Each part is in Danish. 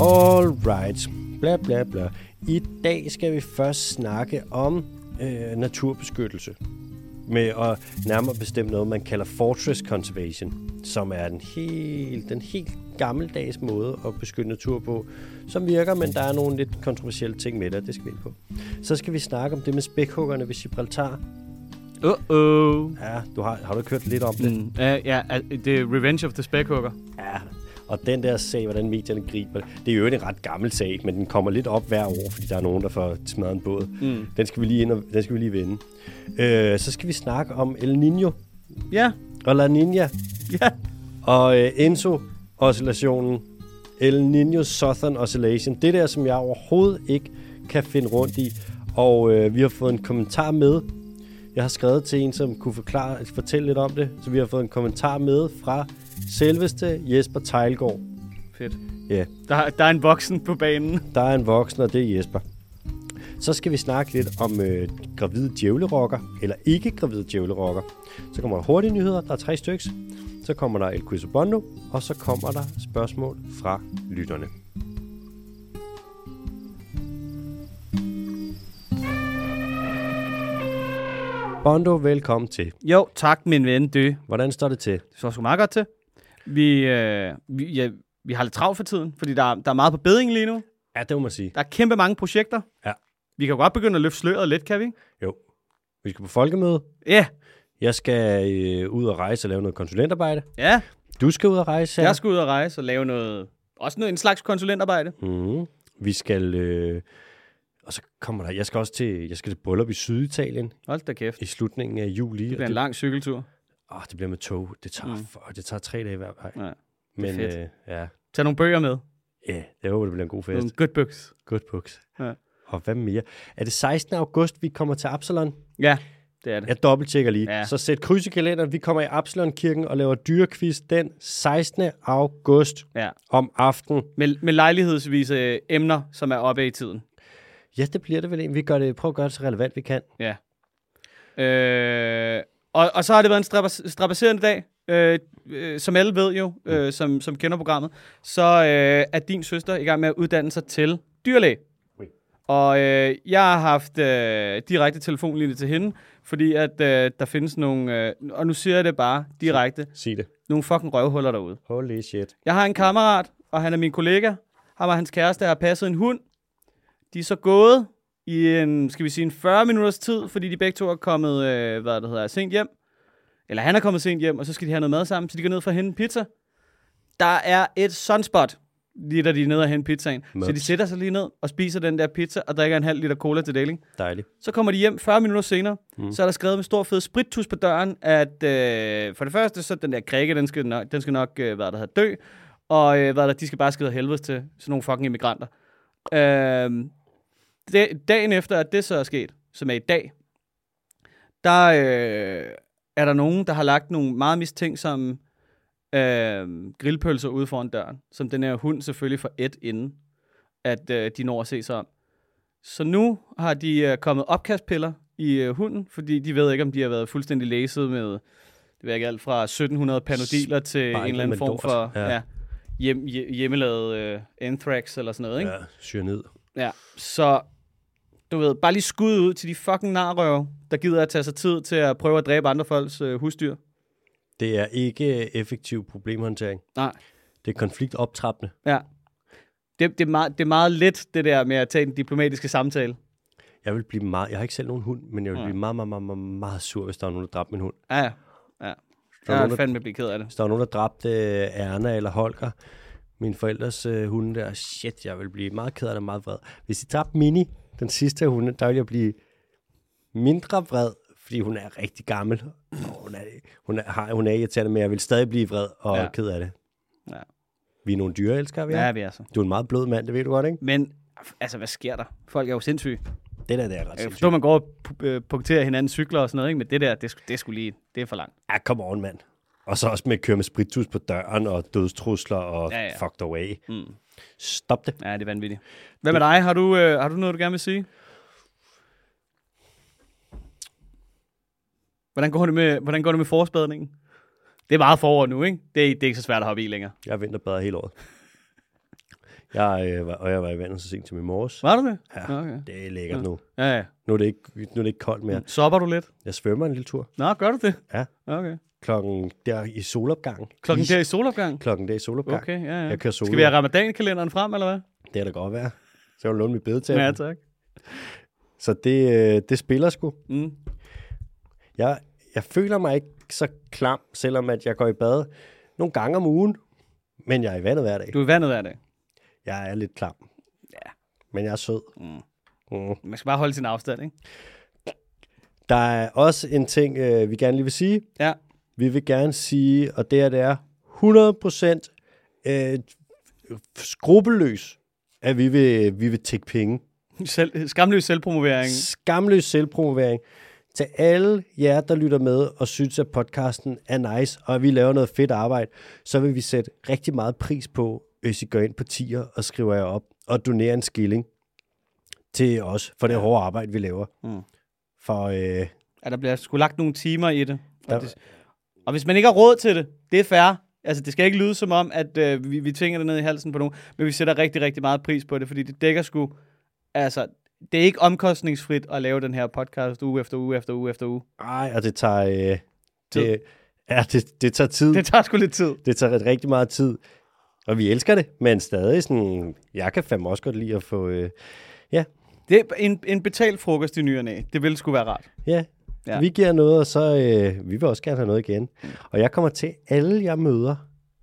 All right. Bla bla bla. I dag skal vi først snakke om øh, naturbeskyttelse. Med at nærmere bestemme noget, man kalder fortress conservation, som er den helt, den helt gammeldags måde at beskytte natur på, som virker, men der er nogle lidt kontroversielle ting med det, det skal vi ind på. Så skal vi snakke om det med spækhuggerne ved Gibraltar. Uh-oh. Ja, du har, har du ikke hørt lidt om det? Mm. Uh, ja, uh, det er Revenge of the Speckhugger. Og den der sag, hvordan medierne griber det, det er jo en ret gammel sag, men den kommer lidt op hver år, fordi der er nogen, der får smadret en båd. Mm. Den skal vi lige ind og, den skal vi lige vende. Øh, så skal vi snakke om El Niño Ja, og La Niña ja. og øh, Enso-oscillationen. El Niño Southern Oscillation. Det der, som jeg overhovedet ikke kan finde rundt i. Og øh, vi har fået en kommentar med. Jeg har skrevet til en, som kunne forklare, fortælle lidt om det. Så vi har fået en kommentar med fra selveste Jesper Tejlgaard. Fedt. Ja. Der, der er en voksen på banen. Der er en voksen, og det er Jesper. Så skal vi snakke lidt om øh, gravide djævlerokker, eller ikke gravide djævlerokker. Så kommer der hurtige nyheder, der er tre stykker. Så kommer der El Quiz Bondo, og så kommer der spørgsmål fra lytterne. Bondo, velkommen til. Jo, tak min ven, du. Hvordan står det til? Det står sgu meget godt til. Vi, øh, vi, ja, vi har lidt travlt for tiden, fordi der, er- der er meget på beding lige nu. Ja, det må man sige. Der er kæmpe mange projekter. Ja. Vi kan godt begynde at løfte sløret lidt, kan vi? Jo. Vi skal på folkemøde. Ja, Jeg skal øh, ud og rejse og lave noget konsulentarbejde. ja. Du skal ud og rejse her. Jeg skal ud og rejse og lave noget, også noget, en slags konsulentarbejde. Mm. Vi skal... Øh, og så kommer der... Jeg skal også til, jeg skal til bryllup i Syditalien Hold da kæft. i slutningen af juli. Det bliver en lang cykeltur. Åh, det bliver med tog. Det tager, Mm. for, det tager tre dage hver vej. Ja, Men fedt. øh, ja, Tag nogle bøger med. ja, jeg håber, det bliver en god Nogle fest. good books. Good books. Ja. Og hvad mere? Er det 16. august, vi kommer til Absalon? Ja, det er det. Jeg dobbelttjekker lige. Ja. Så sæt kryds i kalenderen. Vi kommer i Absalon-kirken og laver dyrequiz den 16. august Ja. om aftenen. Med, med lejlighedsvise øh, emner, som er oppe i tiden. Ja, det bliver det vel en. Vi gør det, prøv at gøre det så relevant, vi kan. Ja. Øh, og, og så har det været en strabas- strabasserende dag. Øh, øh, som alle ved jo, øh, som, som kender programmet, så øh, er din søster i gang med at uddanne sig til dyrlæge. Og øh, jeg har haft øh, direkte telefonlinje til hende, fordi at øh, der findes nogle, øh, og nu siger jeg det bare direkte, Sig det. nogle fucking røvhuller derude. Holy shit. Jeg har en kammerat, og han er min kollega. Han var hans kæreste, har passet en hund. De er så gået i en, skal vi sige, en 40 minutters tid, fordi de begge to er kommet, øh, hvad det hedder, sent hjem. Eller han er kommet sent hjem, og så skal de have noget mad sammen, så de går ned for at hente en pizza. Der er et sunspot, lige da de er nede og hente pizzaen. Så de sætter sig lige ned og spiser den der pizza, og drikker en halv liter cola til deling. Dejligt. Så kommer de hjem 40 minutter senere. Mm. Så er der skrevet med stor fed sprittus på døren, at øh, for det første, så den der krikke, den skal nok, den skal nok øh, hvad der hedder, dø. Og øh, hvad der, de skal bare skide af helvedes til sådan nogle fucking immigranter. Øh, dagen efter, at det så er sket, som er i dag, der øh, er der nogen, der har lagt nogle meget mistænksomme øh, grillpølser ude foran døren, som den her hund selvfølgelig får et inden, at øh, de når at se sig om. Så nu har de øh, kommet opkastpiller i øh, hunden, fordi de ved ikke, om de har været fuldstændig læset med, det ved jeg ikke, alt fra 1700 panodiler til en eller anden form lort. for ja. Ja. Hjem, hje- hjemmelavet øh, anthrax eller sådan noget, ikke? Ja, syr ned. Ja, så du ved, bare lige skud ud til de fucking narrøve, der gider at tage sig tid til at prøve at dræbe andre folks øh, husdyr. Det er ikke effektiv problemhåndtering. Nej. Det er konfliktoptrappende. Ja. Det, det, er meget, det er meget let, det der med at tage den diplomatiske samtale. Jeg vil blive meget... Jeg har ikke selv nogen hund, men jeg vil Nej. blive meget, meget, meget, meget, meget sur, hvis der er nogen, der dræbte min hund. Ja, ja. ja. Er Jeg er fandme blive ked af det. hvis der er nogen, der dræbte øh, Erna eller Holger, mine forældres øh, hunde der, shit, jeg vil blive meget ked af det, meget vred. Hvis de dræbte Mini, den sidste hunde, der vil jeg blive mindre vred, fordi hun er rigtig gammel. Og hun er, hun er, har, hun er irriterende, men jeg vil stadig blive vred og Ja. ked af det. Ja. Vi er nogle dyreelskere, vi er. Ja, vi er så. Du er en meget blød mand, det ved du godt, ikke? Men, altså, hvad sker der? Folk er jo sindssyge. Det der, det er ret Jeg man går og øh, punkterer hinandens cykler og sådan noget, ikke? men det der, det, det sgu lige, det er for langt. Ja, come on, mand. Og så også med at køre med spritus på døren og dødstrusler og ja. ja. fucked away. Mm. Stop det. Ja, det er vanvittigt. Hvad med dig? Har du, øh, har du noget, du gerne vil sige? Hvordan går det med, hvordan går det med forårsbadningen? Det er meget forår nu, ikke? Det er, det er ikke så svært at hoppe i længere. Jeg vinterbader hele året. Jeg, øh, var, og jeg var i vandet så sent som i morges. Var du det? Ja. Okay. Det er lækkert nu. Ja, ja. Nu er det ikke, nu er det ikke koldt mere. Sopper du lidt? Jeg svømmer en lille tur. Nå, gør du det? Ja. Okay. Klokken der i solopgang. Klokken der i solopgang? Klokken der i solopgang. Okay, ja, ja. Jeg kører solo. Skal vi have ramadankalenderen frem, eller hvad? Det er da godt være. Så kan du låne mit bedetæppe. Ja, tak. Så det, øh, det spiller sgu. Mm. Jeg, jeg føler mig ikke så klam, selvom at jeg går i bad nogle gange om ugen. Men jeg er i vandet hver dag. Du er i vandet hver dag. Jeg er lidt klam. Ja. Men jeg er sød. Mm. Mm. Man skal bare holde sin afstand, ikke? Der er også en ting, øh, vi gerne lige vil sige. Ja. Vi vil gerne sige, og det er, det er 100% øh, skrupelløs, at vi vil, vi vil tække penge. Selv, skamløs selvpromovering. Skamløs selvpromovering til alle jer, der lytter med og synes, at podcasten er nice, og at vi laver noget fedt arbejde, så vil vi sætte rigtig meget pris på, hvis I går ind på tier og skriver jer op og donerer en skilling til os for det hårde arbejde, vi laver. Mm. For øh, At der bliver sgu lagt nogle timer i det. Der- det. Og hvis man ikke har råd til det, det er fair. Altså, det skal ikke lyde som om, at øh, vi, vi tvinger det ned i halsen på nogen, men vi sætter rigtig, rigtig meget pris på det, fordi det dækker sgu... Altså, det er ikke omkostningsfrit at lave den her podcast uge efter uge efter uge efter uge. ej, og det tager... Øh, det, ja, det, det tager tid. Det tager sgu lidt tid. Det tager rigtig- rigtig meget tid. Og vi elsker det, men stadig sådan... Jeg kan fandme også godt lide at få... Øh, Det er en, en betalt frokost i ny og næ. Det ville sgu være rart. ja, Ja. vi giver noget, og så... Øh, vi vil også gerne have noget igen. Og jeg kommer til alle, jeg møder,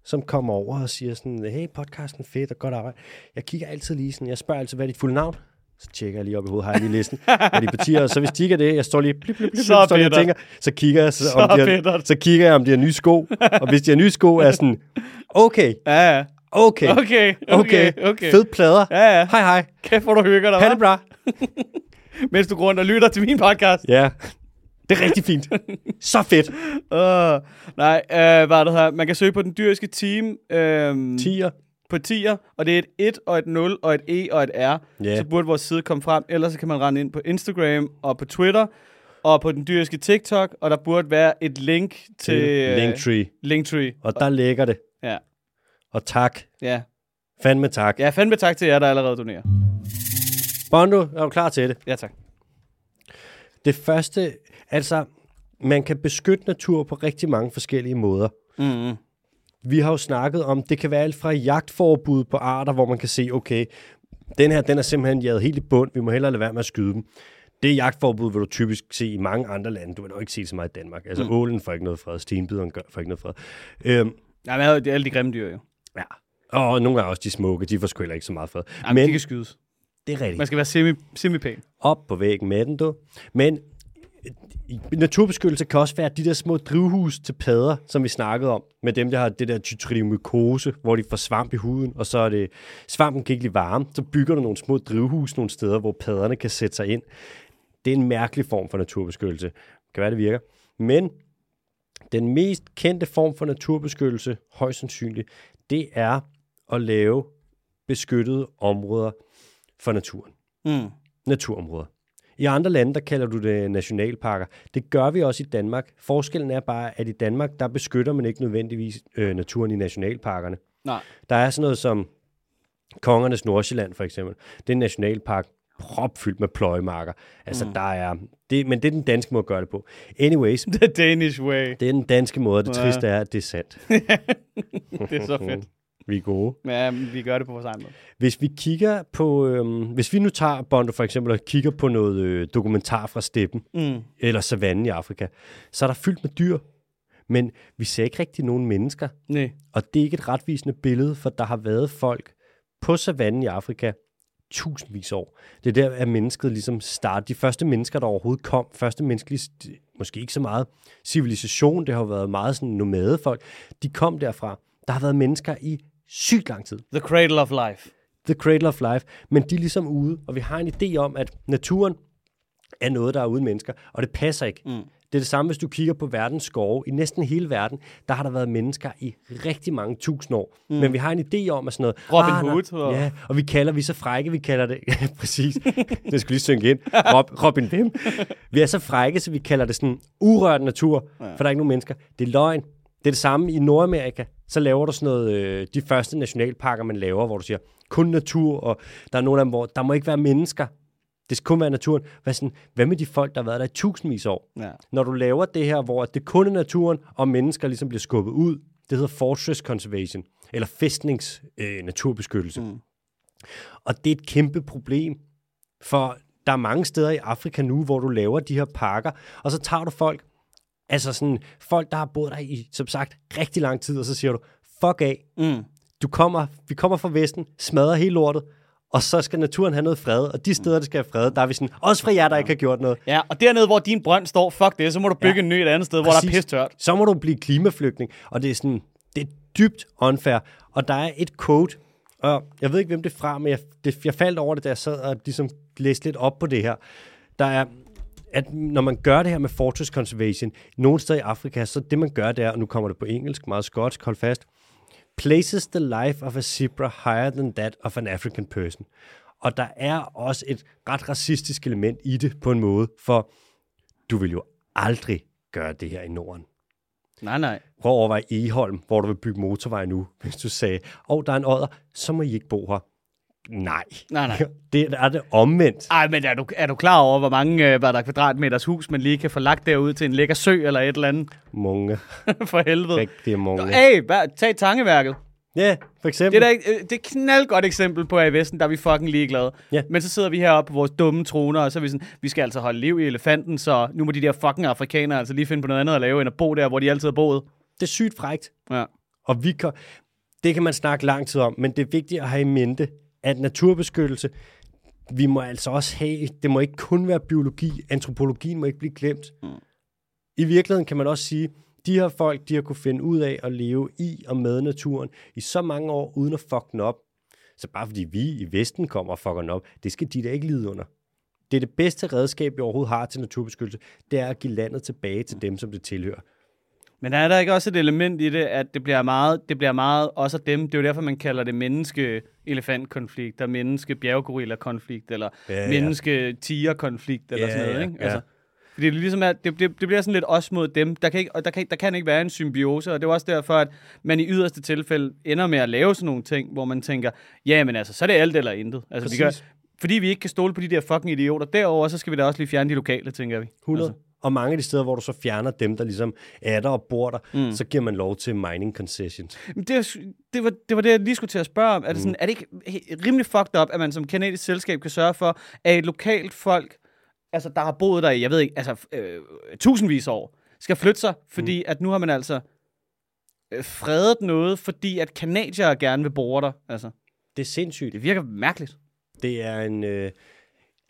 som kommer over og siger sådan, hey, podcasten fedt og godt arbejde. Jeg kigger altid lige sådan, jeg spørger altid, hvad er dit fulde navn? Så tjekker jeg lige op i hovedet, har jeg lige listen af de partier, og så hvis de ikke er det, jeg står lige, blip, blip, blip, Så står lige og tænker, så kigger jeg, så, Så om de har, så kigger jeg, om de har nye sko, og hvis de har nye sko, er sådan, okay, Ja, ja. okay, Okay, okay, okay, fed plader, Ja, ja. hej hej, Kæft, hvor du hygger dig, ha' det bra. Mens du går rundt og lytter til min podcast. Ja, det er rigtig fint. Så fedt. Uh, nej, uh, hvad er det her? Man kan søge på den dyriske team uh, Tier. på 10'er, og det er et 1 og et 0 og et E og et R. Ja. Så burde vores side komme frem. Ellers så kan man rende ind på Instagram og på Twitter og på den dyriske TikTok, og der burde være et link til... Til øh, Linktree. Linktree. Og der ligger det. Ja, Og tak. ja. Fandme tak. Ja, fandme tak til jer, der allerede donerer. Bondo, er du klar til det? Ja, tak. Det første, altså, man kan beskytte natur på rigtig mange forskellige måder. Mm-hmm. Vi har jo snakket om, det kan være alt fra jagtforbud på arter, hvor man kan se, okay, den her, den er simpelthen jaget helt i bund, vi må hellere lade være med at skyde dem. Det jagtforbud vil du typisk se i mange andre lande. Du vil nok ikke se det så meget i Danmark. Altså, mm. ålen får ikke noget fred, stenbideren får ikke noget fred. Øhm, Ja, men det er alle de grimme dyr jo. ja. Og nogle gange også de smukke, de får sgu heller ikke så meget fred. Jamen, Men de kan skydes. det er rigtigt. Man skal være semi, semi-pæn. op på væggen med den, du. Men naturbeskyttelse kan også være de der små drivhus til padder, som vi snakkede om, med dem, der har det der tytriomykose, hvor de får svamp i huden, og så er det, svampen kan ikke lide varme, så bygger du nogle små drivhus nogle steder, hvor padderne kan sætte sig ind. Det er en mærkelig form for naturbeskyttelse. Det kan være, det virker. Men den mest kendte form for naturbeskyttelse, højst sandsynligt, det er at lave beskyttede områder for naturen Mm. naturområder. I andre lande, der kalder du det nationalparker. Det gør vi også i Danmark. Forskellen er bare, at i Danmark, der beskytter man ikke nødvendigvis øh, naturen i nationalparkerne. Nej. Der er sådan noget som Kongernes Nordsjælland for eksempel. Det er en nationalpark propfyldt med pløjemarker. Altså, mm. der er... Det, men det er den danske måde at gøre det på. Anyways, The Danish way. det er den danske måde, det Ja. triste er, at det er sandt. Det er så fedt. Vi er gode. Ja, vi gør det på vores egen måde. Hvis vi kigger på, øhm, hvis vi nu tager Bondo for eksempel og kigger på noget øh, dokumentar fra steppen, Mm. eller savannen i Afrika, så er der fyldt med dyr, men vi ser ikke rigtig nogen mennesker, Nej. og det er ikke et retvisende billede, for der har været folk på savannen i Afrika tusindvis af år. Det er der, at mennesket ligesom starter. De første mennesker, der overhovedet kom, første menneskelige, måske ikke så meget civilisation, det har jo været meget sådan nomadefolk, de kom derfra. Der har været mennesker i sygt lang tid. The cradle of life. The Cradle of Life, men de er ligesom ude, og vi har en idé om, at naturen er noget, der er uden mennesker, og det passer ikke. Mm. Det er det samme, hvis du kigger på verdens skove. I næsten hele verden, der har der været mennesker i rigtig mange tusind år. Mm. Men vi har en idé om, at sådan noget... Robin der- Hood og- Ja, og vi kalder, vi er så frække, vi kalder det... præcis. Det skulle lige synge ind. Rob, Robin hvem? Vi er så frække, så vi kalder det sådan urørt natur, ja. for der er ikke nogen mennesker. Det er løgn. Det er det samme i Nordamerika. Så laver du sådan noget, øh, de første nationalparker, man laver, hvor du siger, kun natur, og der er nogle af dem, hvor der må ikke være mennesker. Det skal kun være naturen. Hvad, sådan, hvad med de folk, der har været der i tusindvis af år? Ja. Når du laver det her, hvor det kun er naturen, og mennesker ligesom bliver skubbet ud, det hedder fortress conservation, eller fæstnings øh, naturbeskyttelse. Mm. Og det er et kæmpe problem, for der er mange steder i Afrika nu, hvor du laver de her parker, og så tager du folk, altså sådan folk, der har boet der i, som sagt, rigtig lang tid, og så siger du, fuck af, Mm. du kommer, vi kommer fra Vesten, smadrer hele lortet, og så skal naturen have noget fred, og de steder, der skal have fred, der er vi sådan, også fra jer, der ikke har gjort noget. Ja, og dernede, hvor din brønd står, fuck det, så må du bygge Ja. en ny et andet sted, hvor der er Præcis. pistørt. Så må du blive klimaflygtning, og det er sådan, det er dybt unfair, og der er et quote, og jeg ved ikke, hvem det er fra, men jeg, det, jeg faldt over det, da jeg sad og ligesom læste lidt op på det her. Der er, at når man gør det her med fortress conservation, nogle steder i Afrika, så det man gør, det er, og nu kommer det på engelsk, meget skotsk, hold fast, places the life of a zebra higher than that of an African person. Og der er også et ret racistisk element i det på en måde, for du vil jo aldrig gøre det her i Norden. Nej, nej. Prøv at overveje Eholm, hvor du vil bygge motorvej nu. Hvis du sagde, åh, oh, der er en odder, så må I ikke bo her. Nej. Nej, nej. Det er det omvendt. Ej, men er du, er du klar over, hvor mange øh, hvad der er kvadratmeters hus, man lige kan få lagt derud til en lækker sø eller et eller andet? Mange. For helvede. Rigtig mange. Hey, tag tangeværket. Ja, for eksempel. Det er, da, øh, det er et knaldgodt eksempel på, at i Vesten, der er vi fucking ligeglade. Ja. Men så sidder vi heroppe på vores dumme troner, og så er vi sådan, vi skal altså holde liv i elefanten, så nu må de der fucking afrikanere altså lige finde på noget andet at lave, end at bo der, hvor de altid har boet. det er sygt frægt. Ja. Og vi kan, det kan man snakke lang tid om, men det er vigtigt at have i mente, at naturbeskyttelse, vi må altså også have, det må ikke kun være biologi, antropologien må ikke blive glemt. Mm. I virkeligheden kan man også sige, de her folk, de har kunne finde ud af at leve i og med naturen i så mange år, uden at fuck den op. Så bare fordi vi i Vesten kommer og fucker den op, det skal de da ikke lide under. Det er det bedste redskab, vi overhovedet har til naturbeskyttelse, det er at give landet tilbage til dem, som det tilhører. Men er der ikke også et element i det, at det bliver meget, det bliver meget også af dem, det er jo derfor, man kalder det menneske-elefant-konflikt, og menneske-bjerggorilla-konflikt, eller Ja, menneske-tiger-konflikt, eller Ja, sådan noget, ikke? ja. Altså, fordi det, er ligesom, at det, det, det bliver sådan lidt os mod dem. Der kan, ikke, og der, kan, der kan ikke være en symbiose, og det er også derfor, at man i yderste tilfælde ender med at lave sådan nogle ting, hvor man tænker, ja, men altså, så er det alt eller intet. Altså, vi gør, fordi vi ikke kan stole på de der fucking idioter derover, så skal vi da også lige fjerne de lokale, tænker vi. 100. Altså. Og mange af de steder, hvor du så fjerner dem, der ligesom er der og bor der, mm. så giver man lov til mining concessions. Men Det, er- det, var, det var det, jeg lige skulle til at spørge om. Er det, sådan, er det ikke rimelig fucked up, at man som kanadisk selskab kan sørge for, at et lokalt folk, altså der har boet der i, jeg ved ikke, altså øh, tusindvis af år, skal flytte sig, fordi mm. at nu har man altså øh, fredet noget, fordi at kanadier gerne vil bore der. Altså, Det er sindssygt. det virker mærkeligt. Det er en, øh,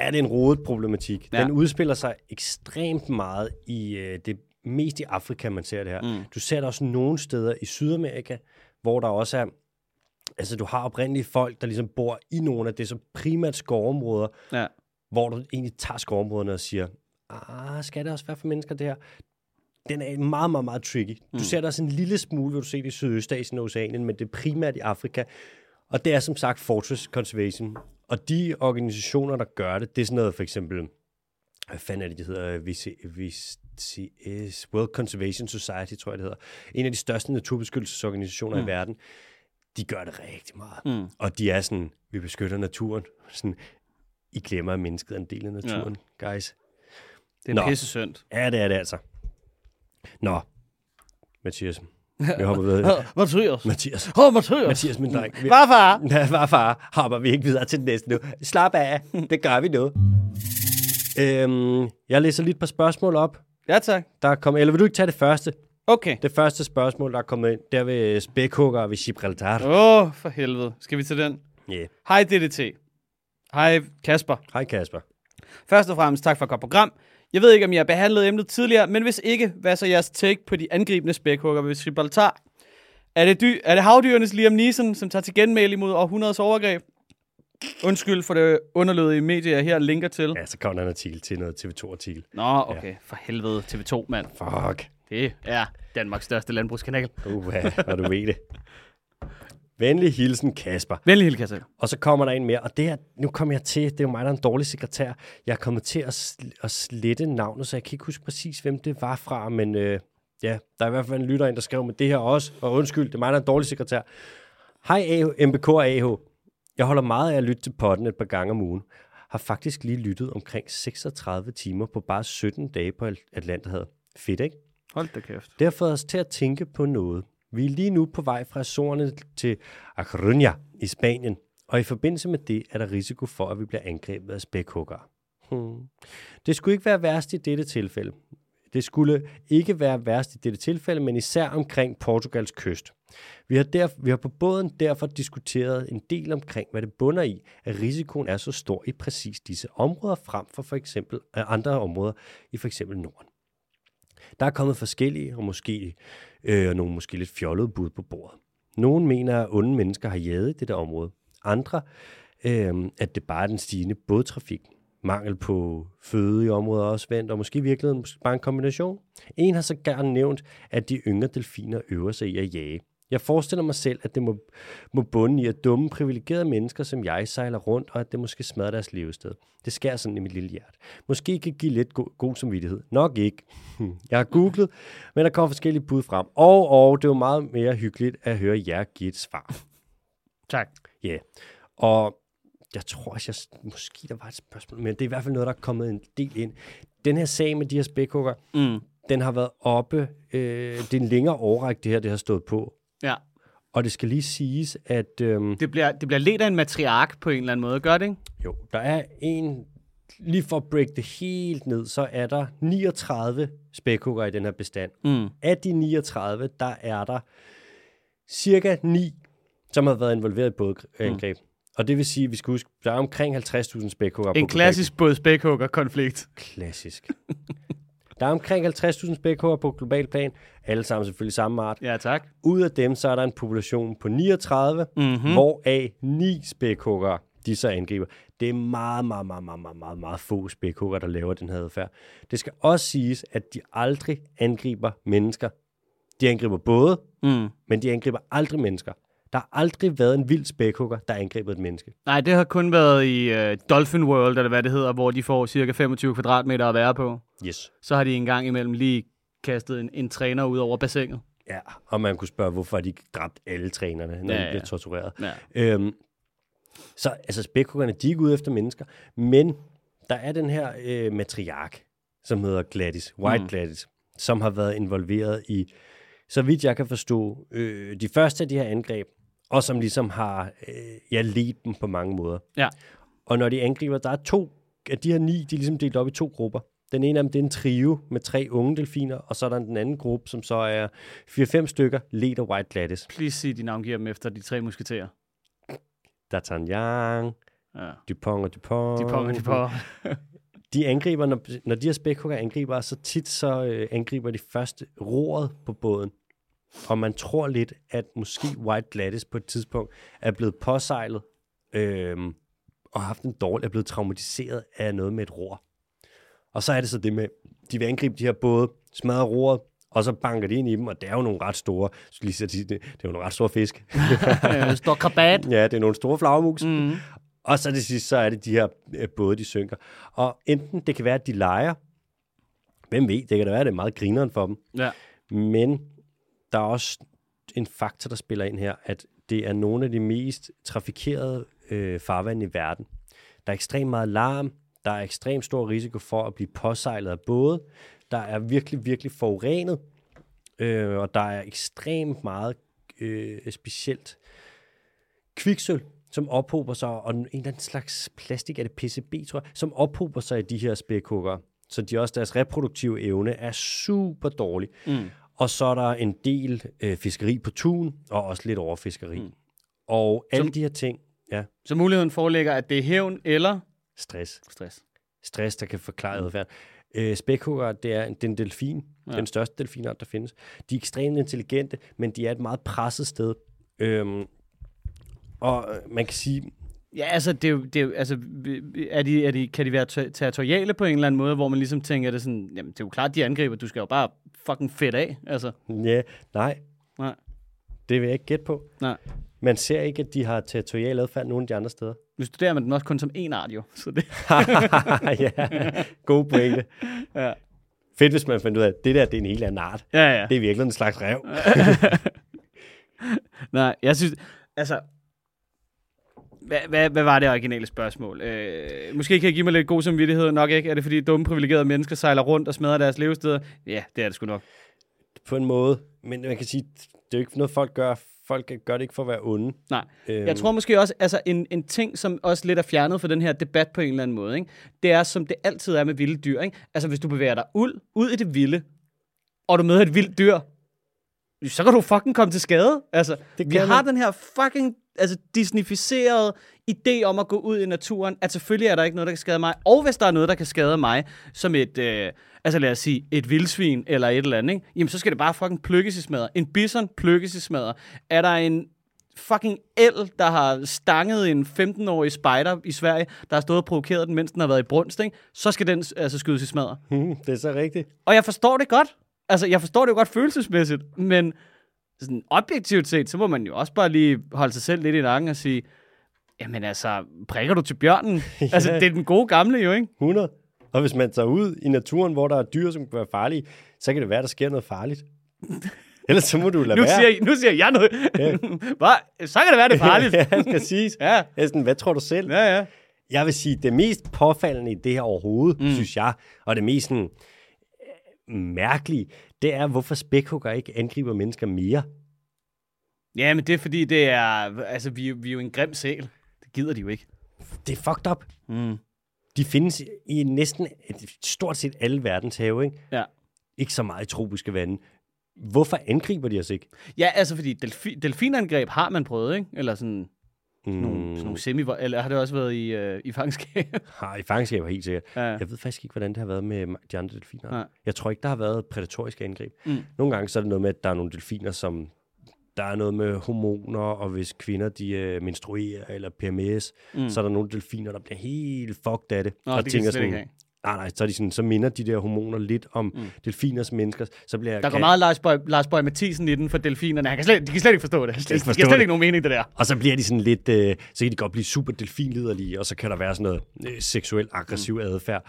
er det en rodet problematik. Ja. Den udspiller sig ekstremt meget i øh, det mest i Afrika, man ser det her. Mm. Du ser det også nogle steder i Sydamerika, hvor der også er, altså du har oprindelige folk, der ligesom bor i nogle af det, som primært skovområder, Ja. hvor du egentlig tager skovområderne og siger, ah, skal det også være for mennesker det her? Den er meget, meget, meget tricky. Du ser det også en lille smule, vil du se det i Sydøstasien og Oceanien, men det er primært i Afrika. Og det er som sagt Fortress Conservation. Og de organisationer, der gør det, det er sådan noget for eksempel, hvad fanden er det, de hedder? VCS, World Conservation Society, tror jeg det hedder. En af de største naturbeskyttelsesorganisationer mm. i verden. De gør det rigtig meget. Mm. Og de er sådan, vi beskytter naturen. Sådan, I glemmer, at mennesket er en del af naturen, ja. guys. Det er Nå. pisse synd. Ja, det er det altså. Nå, Mathias. Vi hopper videre. Mathias. Mathias. Åh, oh, Mathias. Mathias, min dreng. Hvad far? Ja, hvad far? Hopper vi ikke videre til den næste nu? Slap af. Det gør vi nu. Øhm, jeg læser lige et par spørgsmål op. Ja, tak. Der er kommet, eller vil du ikke tage det første? Okay. Det første spørgsmål, der er kommet ind, der ved spækhugger ved Gibraltar. Åh, oh, for helvede. Skal vi til den? Ja. Yeah. Hej DDT. Hej Kasper. Hej Kasper. Først og fremmest tak for et godt program. Jeg ved ikke, om jeg har behandlet emnet tidligere, men hvis ikke, hvad er så jeres take på de angribende spækhugger ved Gibraltar? Er det, dy- er det havdyrenes Liam Neeson, som tager til genmæle imod århundredes overgreb? Undskyld for det underlødige medie, jeg her linker til. Ja, så kom der en artikel til noget TV2-artikel. Nå, okay. For helvede, TV2, mand. Fuck. Det er Danmarks største landbrugskanal. Uha, og du ved det. Venlig hilsen, Kasper. Venlig hilsen, Kasper. Og så kommer der en mere, og det her, nu kommer jeg til, det er jo mig, der er en dårlig sekretær. Jeg er kommet til at, sl- at slette navnet, så jeg kan ikke huske præcis, hvem det var fra, men øh, Ja, der er i hvert fald en lytter ind, der skrev med det her også. Og undskyld, det er mig, der er en dårlig sekretær. Hej MBK og AH. Jeg holder meget af at lytte til podden et par gange om ugen. Har faktisk lige lyttet omkring 36 timer på bare 17 dage på Atlanterhavet. Fedt, ikke? Hold da kæft. Det har fået os til at tænke på noget. Vi er lige nu på vej fra Azorerne til A Coruña i Spanien, og i forbindelse med det er der risiko for, at vi bliver angrebet af spækhugger. Hmm. Det skulle ikke være værst i dette tilfælde. Det skulle ikke være værst i dette tilfælde, men især omkring Portugals kyst. Vi har, der, vi har på båden derfor diskuteret en del omkring, hvad det bunder i, at risikoen er så stor i præcis disse områder, frem for for eksempel øh, andre områder i for eksempel Norden. Der er kommet forskellige og måske øh, nogle måske lidt fjollede bud på bordet. Nogle mener, at onde mennesker har jaget det der område. Andre, øh, at det bare er den stigende bådtrafik. Mangel på føde i området også vendt, og måske i virkeligheden bare en kombination. En har så gerne nævnt, at de yngre delfiner øver sig i at jage. Jeg forestiller mig selv, at det må, må bunde i, at dumme, privilegerede mennesker som jeg sejler rundt, og at det måske smadrer deres levested. Det skærer sådan i mit lille hjerte. Måske kan give lidt go- god samvittighed. Nok ikke. Jeg har googlet, men der kommer forskellige bud frem. Og, og det var meget mere hyggeligt at høre jer give et svar. Tak. Ja, yeah. og jeg tror også, jeg, måske der var et spørgsmål, men det er i hvert fald noget, der er kommet en del ind. Den her sag med de her spækhugger, mm. den har været oppe, øh, det er en længere overræk, det her, det har stået på. Ja. Og det skal lige siges, at... Øhm, Det bliver, det bliver lidt af en matriark på en eller anden måde, gør det ikke? jo, der er en... Lige for at break det helt ned, så er der 39 spækhugger i den her bestand. Mm. Af de 39, der er der cirka 9, som har været involveret i bådangreb. Mm. Og det vil sige, at vi skal huske, der er omkring 50.000 spækhugger. En klassisk både spækhugger-konflikt. Klassisk. Der er omkring 50.000 spækhugger på global plan. Alle sammen selvfølgelig samme art. Ja, tak. Ud af dem, så er der en population på 39, mm-hmm. hvoraf 9 spækhugger, de så angriber. Det er meget, meget, meget, meget, meget, meget, meget få spækhugger, der laver den her adfærd. Det skal også siges, at de aldrig angriber mennesker. De angriber både, Mm. men de angriber aldrig mennesker. Der har aldrig været en vild spækhugger, der har angrebet et menneske. Nej, det har kun været i uh, Dolphin World, eller hvad det hedder, hvor de får cirka 25 kvadratmeter at være på. Yes. Så har de en gang imellem lige kastet en, en træner ud over bassinet. Ja, og man kunne spørge, hvorfor har de dræbt alle trænerne, når Ja, de ja. bliver tortureret. Ja. Øhm, så altså spækhuggerne, de er ikke ude efter mennesker, men der er den her øh, matriark, som hedder Gladys, White mm. Gladys, som har været involveret i, så vidt jeg kan forstå, øh, de første af de her angreb, og som ligesom har øh, ja, ledt dem på mange måder. Ja. Og når de angriber, der er to af de her ni, de er ligesom delt op i to grupper. Den ene af dem, det er en trio med tre unge delfiner, og så er der den anden gruppe, som så er 4-5 stykker, ledt af White Gladys. Please sig, de navngiver dem efter de tre musketerer. D'Artagnan, Ja. Dupont og Dupont. De ponger, de ponger. De angriber, når, når de her spækhugger angriber, så tit så øh, angriber de først roret på båden. Og man tror lidt, at måske White Gladys på et tidspunkt er blevet påsejlet øh, og har haft en dårlig, er blevet traumatiseret af noget med et ror. Og så er det så det med, de vil angribe de her både, smadre roret, og så banker de ind i dem, og det er jo nogle ret store, skulle lige så sige, det, det er jo nogle ret store fisk. Stor krabat. ja, det er nogle store flagmus. Mm. Og så det sidste, så er det de her øh, både, de synker. Og enten det kan være, at de leger. Hvem ved, det kan da være, at det er meget grineren for dem. Ja. Men der er også en faktor, der spiller ind her, at det er nogle af de mest trafikerede øh, farvande i verden. Der er ekstremt meget larm, der er ekstremt stor risiko for at blive påsejlet af både. Der er virkelig, virkelig forurenet, øh, og der er ekstremt meget øh, specielt kviksøl, som ophober sig, og en eller anden slags plastik, er det PCB, tror jeg, som ophober sig i de her spækhugger. Så de også, deres reproduktive evne er super dårlig. Mm. Og så er der en del øh, fiskeri på tun, og også lidt overfiskeri. Mm. Og alle Som- de her ting, ja, Så muligheden foreligger, at det er hævn eller stress. stress. Stress, der kan forklare adfærd. Øh, spækhugger, det er, det er en delfin, ja. den største delfinart, der findes. De er ekstremt intelligente, men de er et meget presset sted. Øhm, og øh, man kan sige, Ja, altså, det er jo, det er jo, altså er de, er de, kan de være ter- territoriale på en eller anden måde, hvor man ligesom tænker, det er sådan, jamen, det er jo klart, de angriber, du skal jo bare fucking fedt af, altså. ja, nej, Nej. det vil jeg ikke gætte på. Nej. Man ser ikke, at de har territorial adfærd nogen af de andre steder. Nu studerer man den også kun som en art, jo. Så det, ja, god pointe. ja. Fedt, hvis man fandt ud af, at det der det er en helt anden art. Ja, ja. Det er virkelig en slags rev. Nej, jeg synes... Altså... Hvad, hvad, hvad var det originale spørgsmål? Øh, måske kan jeg give mig lidt god samvittighed. Nok ikke. Er det fordi dumme, privilegerede mennesker sejler rundt og smadrer deres levesteder? Ja, det er det sgu nok. På en måde. Men man kan sige, det er jo ikke noget, folk gør. Folk gør det ikke for at være onde. Nej. Øhm, Jeg tror måske også, altså en, en ting, som også lidt er fjernet fra den her debat på en eller anden måde, ikke? det er, som det altid er med vilde dyr. Ikke? Altså, hvis du bevæger dig ud, ud i det vilde, og du møder et vildt dyr, så kan du fucking komme til skade. Altså, Det vi har man. den her fucking altså, disnificerede idé om at gå ud i naturen, at selvfølgelig er der ikke noget, der kan skade mig. Og hvis der er noget, der kan skade mig, som et, øh, altså lad os sige, et vildsvin eller et eller andet, ikke? jamen så skal det bare fucking plukkes i smadre. En bison plukkes i smadre. Er der en fucking el, der har stanget en 15-årig spider i Sverige, der har stået og provokeret den, mens den har været i brunst, ikke? så skal den altså skydes i smadre. Hmm, det er så rigtigt. Og jeg forstår det godt. Altså, jeg forstår det jo godt følelsesmæssigt, men sådan objektivt set, så må man jo også bare lige holde sig selv lidt i nakken og sige, jamen altså, prikker du til bjørnen? ja. Altså, det er den gode gamle jo, ikke? 100. Og hvis man tager ud i naturen, hvor der er dyr, som kan være farlige, så kan det være, der sker noget farligt. Ellers så må du lade Nu være. siger, nu siger jeg noget. Ja. Hvad? Så kan det være, det er farligt. ja, præcis. Ja. Jeg sådan, hvad tror du selv? Ja, ja. Jeg vil sige, det mest påfaldende i det her overhovedet, mm. synes jeg, og det mest sådan, mærkelige, det er, hvorfor spækhugger ikke angriber mennesker mere. Ja, men det er fordi, det er, altså, vi, vi er jo en grim sæl. Det gider de jo ikke. Det er fucked up. Mm. De findes i næsten stort set alle verdens have, ikke? Ja. Ikke så meget i tropiske vande. Hvorfor angriber de os ikke? Ja, altså fordi delfi, delfinangreb har man prøvet, ikke? Eller sådan Mm, nogle, sådan nogle semi eller har det også været i, øh, i fangenskab? har i fangenskab helt sikkert. ja. Jeg ved faktisk ikke, hvordan det har været med de andre delfiner. Nej. Jeg tror ikke, der har været prædatoriske angreb. Mm. Nogle gange så er det noget med, at der er nogle delfiner, som der er noget med hormoner, og hvis kvinder de øh, menstruerer eller PMS, Mm. mm. så er der nogle delfiner, der bliver helt fucked af det. Nå, og det ikke sådan. Nej, nej, så, er de sådan, så minder de der hormoner lidt om Mm. delfiners mennesker. Så bliver Der går kan- meget Lars Bøj, Lars Bøj Mathisen i den for delfinerne. Han kan slet, de kan slet ikke forstå det. Det, det forstå giver slet det. ikke nogen mening, det der. Og så bliver de sådan lidt, øh, så kan de godt blive super delfinliderlige, og så kan der være sådan noget øh, seksuel aggressiv mm. adfærd.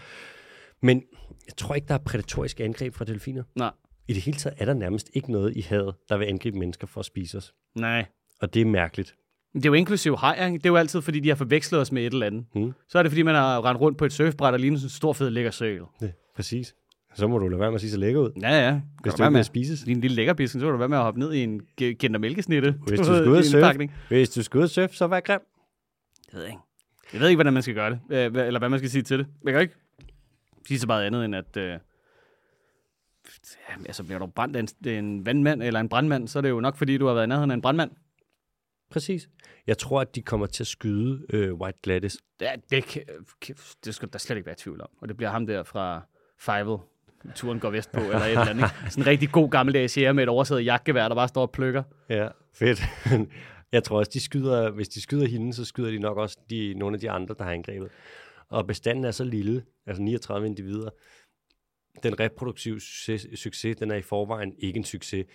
Men jeg tror ikke, der er prædatorisk angreb fra delfiner. Nej. I det hele taget er der nærmest ikke noget i havet, der vil angribe mennesker for at spise os. Nej. Og det er mærkeligt. Det er jo inklusiv hajer. ikke? Det er jo altid, fordi de har forvekslet os med et eller andet. Mm. Så er det, fordi man har rendt rundt på et surfbræt og ligner sådan en stor, fed, lækker søl. Ja, præcis. Så må du lade være med at sige så lækker ud, Ja, ja. hvis du ikke med vil spises. din lille lækkerbisken, så vil du være med at hoppe ned i en kinder mælkesnitte. Hvis du skal ud og surfe, hvis du skal ud og surfe, så vær grim. Jeg ved ikke. Jeg ved ikke, hvordan man skal gøre det. Eller hvad man skal sige til det. Jeg kan ikke sige så meget andet, end at... Øh, altså, bliver du brændt af en, en vandmand eller en brandmand, så er det jo nok, fordi du har været i nærheden af en brandmand. Præcis. Jeg tror, at de kommer til at skyde øh, White Gladys. Ja, det, kan, det skal der slet ikke være tvivl om. Og det bliver ham der fra Fievel, turen går vestpå, eller et eller andet. Ikke? Sådan en rigtig god gammeldags jæger med et oversædet jagtgevær, der bare står og plukker. Ja, fedt. Jeg tror også, de skyder, hvis de skyder hende, så skyder de nok også de, nogle af de andre, der har angrebet. Og bestanden er så lille, altså 39 individer. Den reproduktive succes, succes, den er i forvejen ikke en succes.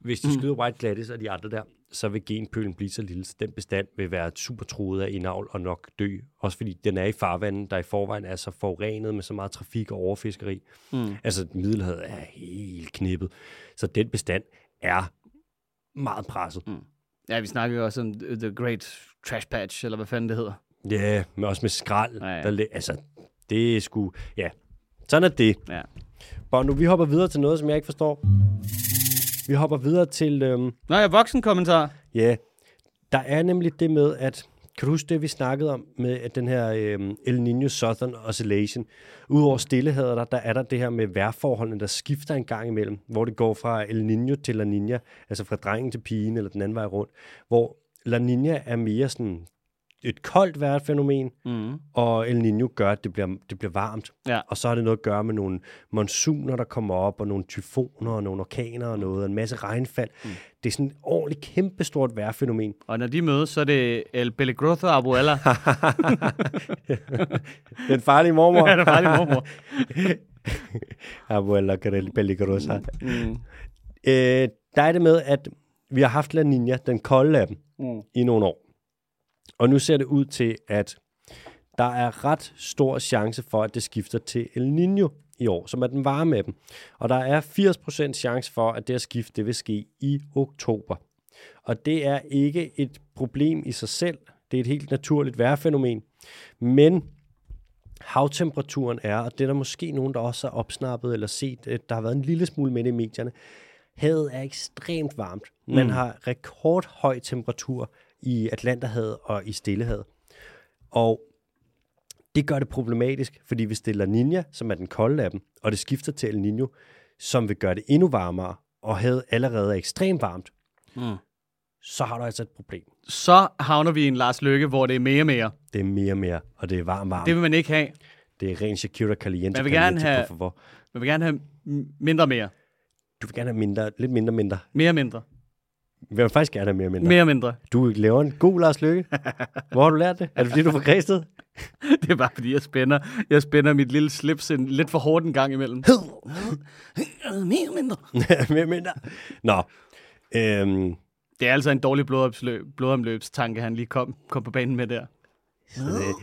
Hvis de Mm. skyder White Gladys og de andre der, så vil genpølen blive så lille, så den bestand vil være super truet af indavl og nok dø. Også fordi den er i farvandet, der i forvejen er så forurenet med så meget trafik og overfiskeri. Mm. Altså, Middelhavet er helt knippet. Så den bestand er meget presset. Ja, vi snakker jo også om The Great Trash Patch, eller hvad fanden det hedder. Ja, men også med skrald. Ja, ja. Der, altså, det er sgu... Ja, sådan er det. Ja. Og nu vi hopper videre til noget, som jeg ikke forstår. Vi hopper videre til... Øhm, Nå ja, voksenkommentar. ja, der er nemlig det med, at... Kan du huske det, vi snakkede om med at den her øhm, El Niño Southern Oscillation? Udover stillehavet, der, der er der det her med vejrforholdene, der skifter en gang imellem, hvor det går fra El Niño til La Niña, altså fra drengen til pigen, eller den anden vej rundt, hvor La Niña er mere sådan et koldt vejrfænomen, Mm. og El Niño gør, at det bliver, det bliver varmt. Ja. Og så har det noget at gøre med nogle monsuner, der kommer op, og nogle tyfoner, og nogle orkaner og noget, og en masse regnfald. Mm. Det er sådan et ordentligt kæmpestort vejrfænomen. Og når de mødes, så er det El Peligroso Abuela. Den farlige mormor. ja, det er farlig mormor. Abuela peligrosa. Mm. Øh, der er det med, at vi har haft La Niña, den kolde af dem, Mm. i nogle år. Og nu ser det ud til, at der er ret stor chance for, at det skifter til El Niño i år, som er den varme af dem. Og der er 80% chance for, at det her skift det vil ske i oktober. Og det er ikke et problem i sig selv. Det er et helt naturligt vejrfænomen. Men havtemperaturen er, og det er der måske nogen, der også har opsnappet eller set, der har været en lille smule med i medierne. Havet er ekstremt varmt. Man mm. har rekordhøj temperatur i Atlanterhavet og i Stillehavet. Og det gør det problematisk, fordi hvis det er La Nina, som er den kolde af dem, og det skifter til El Niño, som vil gøre det endnu varmere, og havet allerede er ekstremt varmt, Mm. så har du altså et problem. Så havner vi i en Lars Lykke, hvor det er mere og mere. Det er mere og mere, og det er varmt, varmt. Det vil man ikke have. Det er ren Shakira Caliente. Man vil gerne have-. Man vil gerne have mindre mere. Du vil gerne have mindre, lidt mindre mindre. Mere mindre. Jeg vil faktisk gerne have mere mindre. Mere og mindre. Du laver en god Lars Lykke. Hvor har du lært det? Er det fordi, du er fra Græsted? Det er bare fordi, jeg spænder, jeg spænder mit lille slips en, lidt for hårdt en gang imellem. Mere mindre. mere mindre. Nå. Øhm, Det er altså en dårlig blodomløb, blodomløbstanke, han lige kom, kom på banen med der.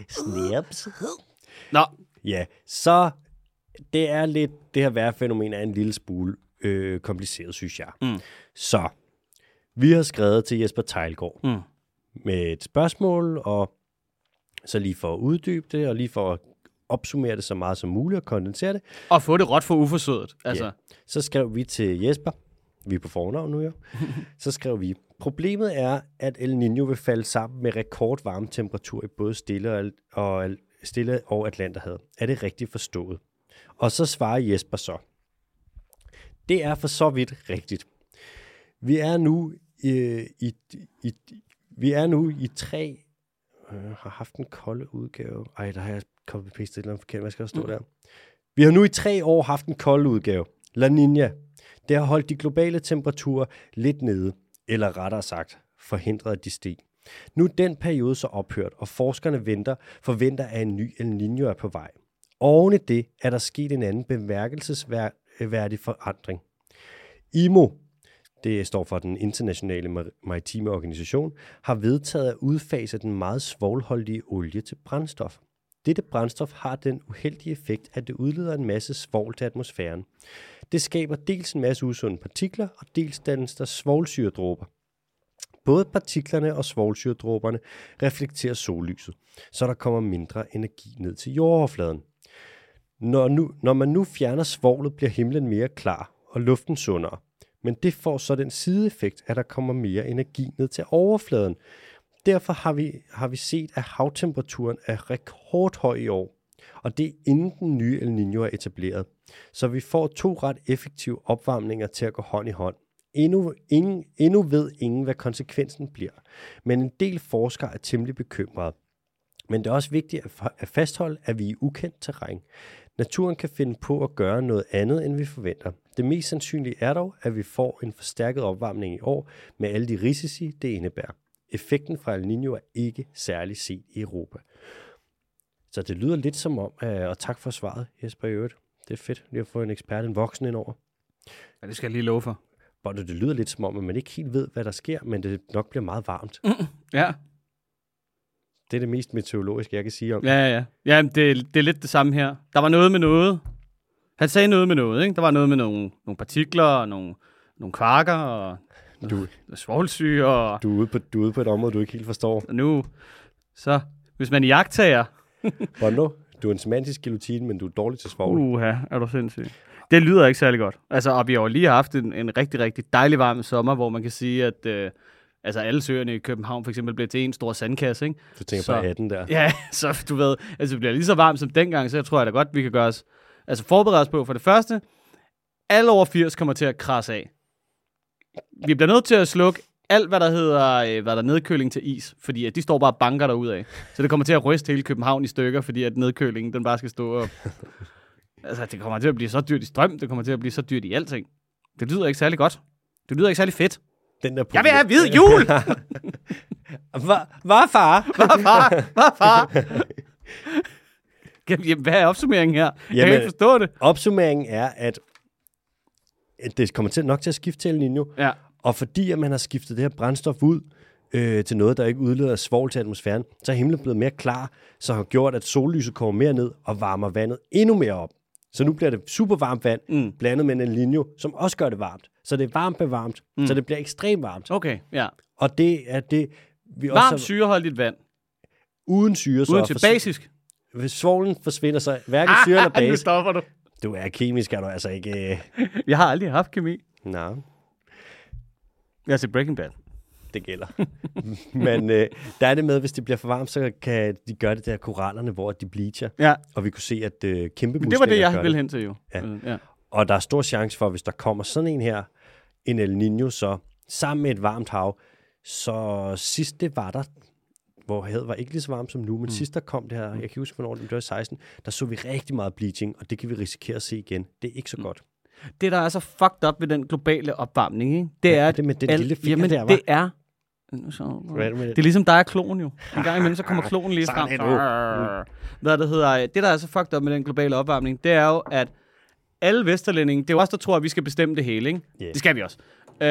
snaps. Nå, Ja, så det er lidt, det her vejrfænomen er en lille smule øh, kompliceret, synes jeg. Mm. Så, vi har skrevet til Jesper Tejlgaard Mm. med et spørgsmål, og så lige for at uddybe det, og lige for at opsummere det så meget som muligt og kondensere det, og få det råt for uforsødet. Altså, Ja. så skrev vi til Jesper, vi er på fornavn nu jo, så skrev vi, problemet er, at El Niño vil falde sammen med rekordvarme temperatur i både Stille og, Al- og, Al- Stille og Atlanterhavet. Er det rigtigt forstået? Og så svarer Jesper så, det er for så vidt rigtigt. Vi er nu øh, i, i, vi er nu i tre, øh, har haft en kolde udgave. Ej, der har jeg copy-pastet et eller andet forkert. Hvad skal der stå mm. der? Vi har nu i tre år haft en kold udgave. La Nina. Det har holdt de globale temperaturer lidt nede, eller rettere sagt, forhindret at de steg. Nu er den periode så ophørt, og forskerne venter, forventer, at en ny El Niño er på vej. Oven i det er der sket en anden bemærkelsesværdig forandring. IMO, det står for den internationale maritime organisation, har vedtaget at udfase den meget svovlholdige olie til brændstof. Dette brændstof har den uheldige effekt, at det udleder en masse svovl til atmosfæren. Det skaber dels en masse usunde partikler, og dels dannes der svovlsyredråber. Både partiklerne og svovlsyredråberne reflekterer sollyset, så der kommer mindre energi ned til jordoverfladen. Når, nu, når man nu fjerner svovlet, bliver himlen mere klar og luften sundere. Men det får så den sideeffekt, at der kommer mere energi ned til overfladen. Derfor har vi, har vi set, at havtemperaturen er rekordhøj i år. Og det er inden den nye El Niño er etableret. Så vi får to ret effektive opvarmninger til at gå hånd i hånd. Endnu, ingen, endnu ved ingen, hvad konsekvensen bliver. Men en del forskere er temmelig bekymrede. Men det er også vigtigt at at fastholde, at vi er i ukendt terræn. Naturen kan finde på at gøre noget andet, end vi forventer. Det mest sandsynlige er dog, at vi får en forstærket opvarmning i år med alle de risici, det indebærer. Effekten fra El Niño er ikke særlig set i Europa. Så det lyder lidt som om, øh, og tak for svaret, Jesper øvrigt. Det er fedt lige at få en ekspert, en voksen ind over. ja, det skal jeg lige love for. Bondo, det lyder lidt som om, at man ikke helt ved, hvad der sker, men det nok bliver meget varmt. Ja, Det er det mest meteorologiske, jeg kan sige om. ja, ja. ja. det, det er lidt det samme her. Der var noget med noget. Han sagde noget med noget, ikke? Der var noget med nogle, nogle partikler og nogle, nogle kvarker og Du, svovlsyre og, du, er ude på, du er ude på et område, du ikke helt forstår. og nu... Så hvis man jagttager... Bondo, du er en semantisk guillotine, men du er dårlig til svovl. Uh. Uha, er du sindssyg. Det lyder ikke særlig godt. Altså, og vi har jo lige haft en, en rigtig, rigtig dejlig varm sommer, hvor man kan sige, at øh, altså alle søerne i København for eksempel blev til en stor sandkasse, ikke? Du tænker Så- på 18 der. Ja, så du ved, altså det bliver lige så varmt som dengang, så jeg tror jeg da godt, vi kan gøre os, altså forberede os på, for det første, alle over 80 kommer til at krasse af. Vi bliver nødt til at slukke alt, hvad der hedder øh, hvad der er nedkøling til is, fordi at de står bare og banker derud af. Så det kommer til at ryste hele København i stykker, fordi at nedkølingen, den bare skal stå og... altså, det kommer til at blive så dyrt i strøm, det kommer til at blive så dyrt i alting. Det lyder ikke særlig godt. Det lyder ikke særlig fedt. Den der Jeg vil have hvid jul! Hvad, hvad far? Hvad far? Hvad far? Jamen, hvad er opsummeringen her? Jeg kan Jamen- ikke forstå det. Opsummeringen er, at det kommer til nok til at skifte til El Niño, Ja. og fordi at man har skiftet det her brændstof ud øh, til noget, der ikke udleder svovl til atmosfæren, så er himlen blevet mere klar, så har gjort, at sollyset kommer mere ned og varmer vandet endnu mere op. Så nu bliver det super varmt vand, Mm. blandet med en Niño, som også gør det varmt. Så det er varmt med varmt, mm. så det bliver ekstremt varmt. Okay, ja. Og det er det, vi Varmt, også syreholdigt vand. uden syre. Uden så til basisk. Hvis svovlen forsvinder, så hverken syre eller nu base. stopper du. Du er kemisk, er du altså ikke... Øh... Jeg har aldrig haft kemi. Nej, Jeg har set Breaking Bad. Det gælder. Men øh, der er det med, hvis det bliver for varmt, så kan de gøre det der korallerne, hvor de bleacher. Ja, Og vi kunne se, at øh, kæmpe men det var det, jeg ville hen til jo. Ja. Øh, ja. Og der er stor chance for, hvis der kommer sådan en her, en El Niño, så sammen med et varmt hav, så sidst det var der, hvor havet var ikke lige så varmt som nu, men mm. sidst der kom det her, jeg kan ikke huske, hvornår det i 16, der så vi rigtig meget bleaching, og det kan vi risikere at se igen. Det er ikke så godt. Det, der er så fucked up ved den globale opvarmning, ikke? det Hvad er, at det med den lille finger jamen, der, hva'? det er... Det er ligesom dig og klonen jo. En gang imellem, så kommer klonen lige frem. Du. Hvad det hedder, det der er så fucked up med den globale opvarmning, det er jo, at alle vesterlændinge, det er jo os, der tror, at vi skal bestemme det hele, ikke? Ja. Det skal vi også. Øh,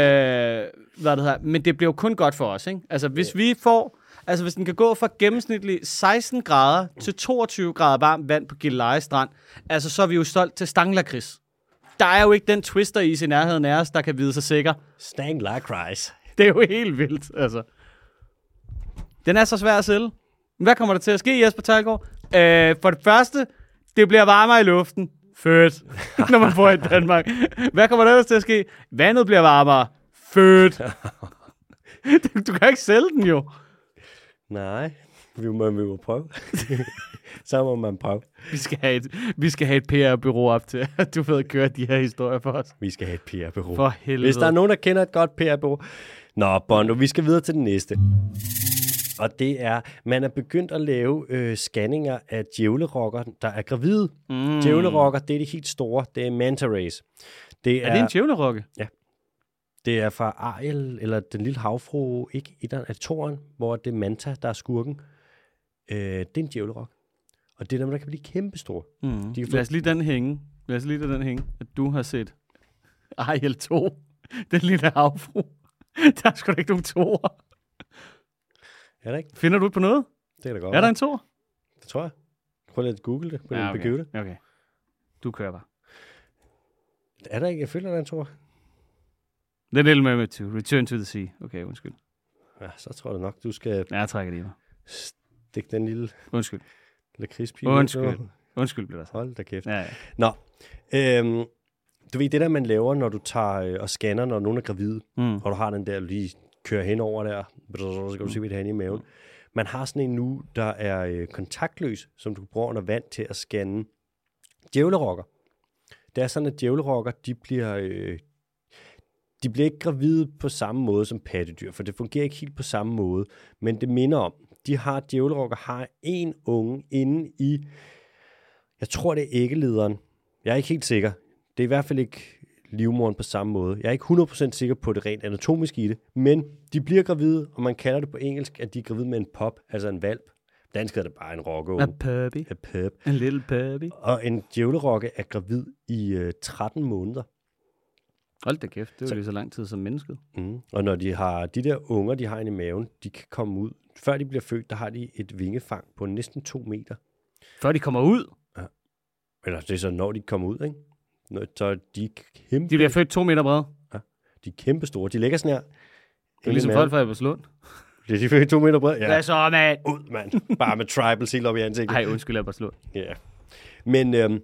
hvad det hedder, men det bliver jo kun godt for os, ikke? Altså, hvis vi får, altså hvis den kan gå fra gennemsnitlig 16 grader til 22 grader varmt vand på Gilleleje Strand, altså så er vi jo stolt til stanglakris. Der er jo ikke den twister-is i nærheden af os, der kan vide sig sikker. Stang lakrice. Det er jo helt vildt, altså. Den er så svær at sælge. Men Hvad kommer der til at ske, Jesper Talgaard? Øh, for det første, det bliver varmere i luften. Fedt. Når man får i Danmark. Hvad kommer der ellers til at ske? Vandet bliver varmere. Fedt. du, kan ikke sælge den jo. Nej, vi må, vi må prøve. så må man prøve. Vi skal have et, vi skal have et PR-bureau op til, at du ved køre de her historier for os. Vi skal have et PR-bureau. For helvede. Hvis der er nogen, der kender et godt PR-bureau. Nå, Bondo, vi skal videre til den næste. Og det er, man er begyndt at lave øh, scanninger af djævlerokker, der er gravide. Mm. Djævlerokker, det er de helt store. Det er manta rays. Det Er det en djævlerokke? Det er fra Ariel, eller den lille havfru, ikke i den af toren, hvor det er Manta, der er skurken. Øh, det er en djævlerok. Og det er dem, der kan blive kæmpestore. Mm. De Lad os lige den hænge. Lad os lige den hænge, at du har set Ariel 2. Den lille havfru. Der er sgu da ikke nogen toer. Er der ikke? Finder du på noget? Det kan da godt Er der en toer? Det tror jeg. Prøv lige at google det. Prøv lige at begøve det. okay. Du kører bare. Er der ikke? Jeg føler, der er en tor. The Little Mermaid 2. Return to the Sea. Okay, undskyld. Ja, så tror jeg nok, du skal Ja, jeg trækker lige mig. stikke den lille Undskyld. lakridspige. Undskyld. Undskyld, bliver der. Hold da kæft. Ja, ja. Nå, øhm, du ved, det der, man laver, når du tager øh, og scanner, når nogen er gravide, Mm. og du har den der, du lige kører henover der, så kan du se, hvad det i maven. Man har sådan en nu, der er øh, kontaktløs, som du bruger under vand til at scanne djævlerokker. Det er sådan, at djævlerokker, de bliver, øh, de bliver ikke gravide på samme måde som pattedyr, for det fungerer ikke helt på samme måde, men det minder om, de har, djævlerokker har en unge inde i, jeg tror det er æggelederen. Jeg er ikke helt sikker. Det er i hvert fald ikke livmoren på samme måde. Jeg er ikke 100% sikker på det rent anatomiske i det, men de bliver gravide, og man kalder det på engelsk, at de er gravide med en pop, altså en valp. Dansk hedder det bare en rockeunge. A puppy. A pup. En little puppy. Og en djævlerokke er gravid i øh, 13 måneder. Hold da kæft, det er jo lige så lang tid som mennesket. Mm. Og når de har de der unger, de har inde i maven, de kan komme ud. Før de bliver født, der har de et vingefang på næsten 2 meter. Før de kommer ud. Eller det er så, når de kommer ud, ikke? Så er de kæmpe, De bliver født to meter brede. de er kæmpe store. De ligger sådan her. Det er ligesom folk fra Eberslund. Bliver de født to meter brede? Ja. Hvad så, mand? Ud, mand. Bare med tribals helt op i ansigtet. Ej, undskyld, Eberslund. Ja. Men øhm,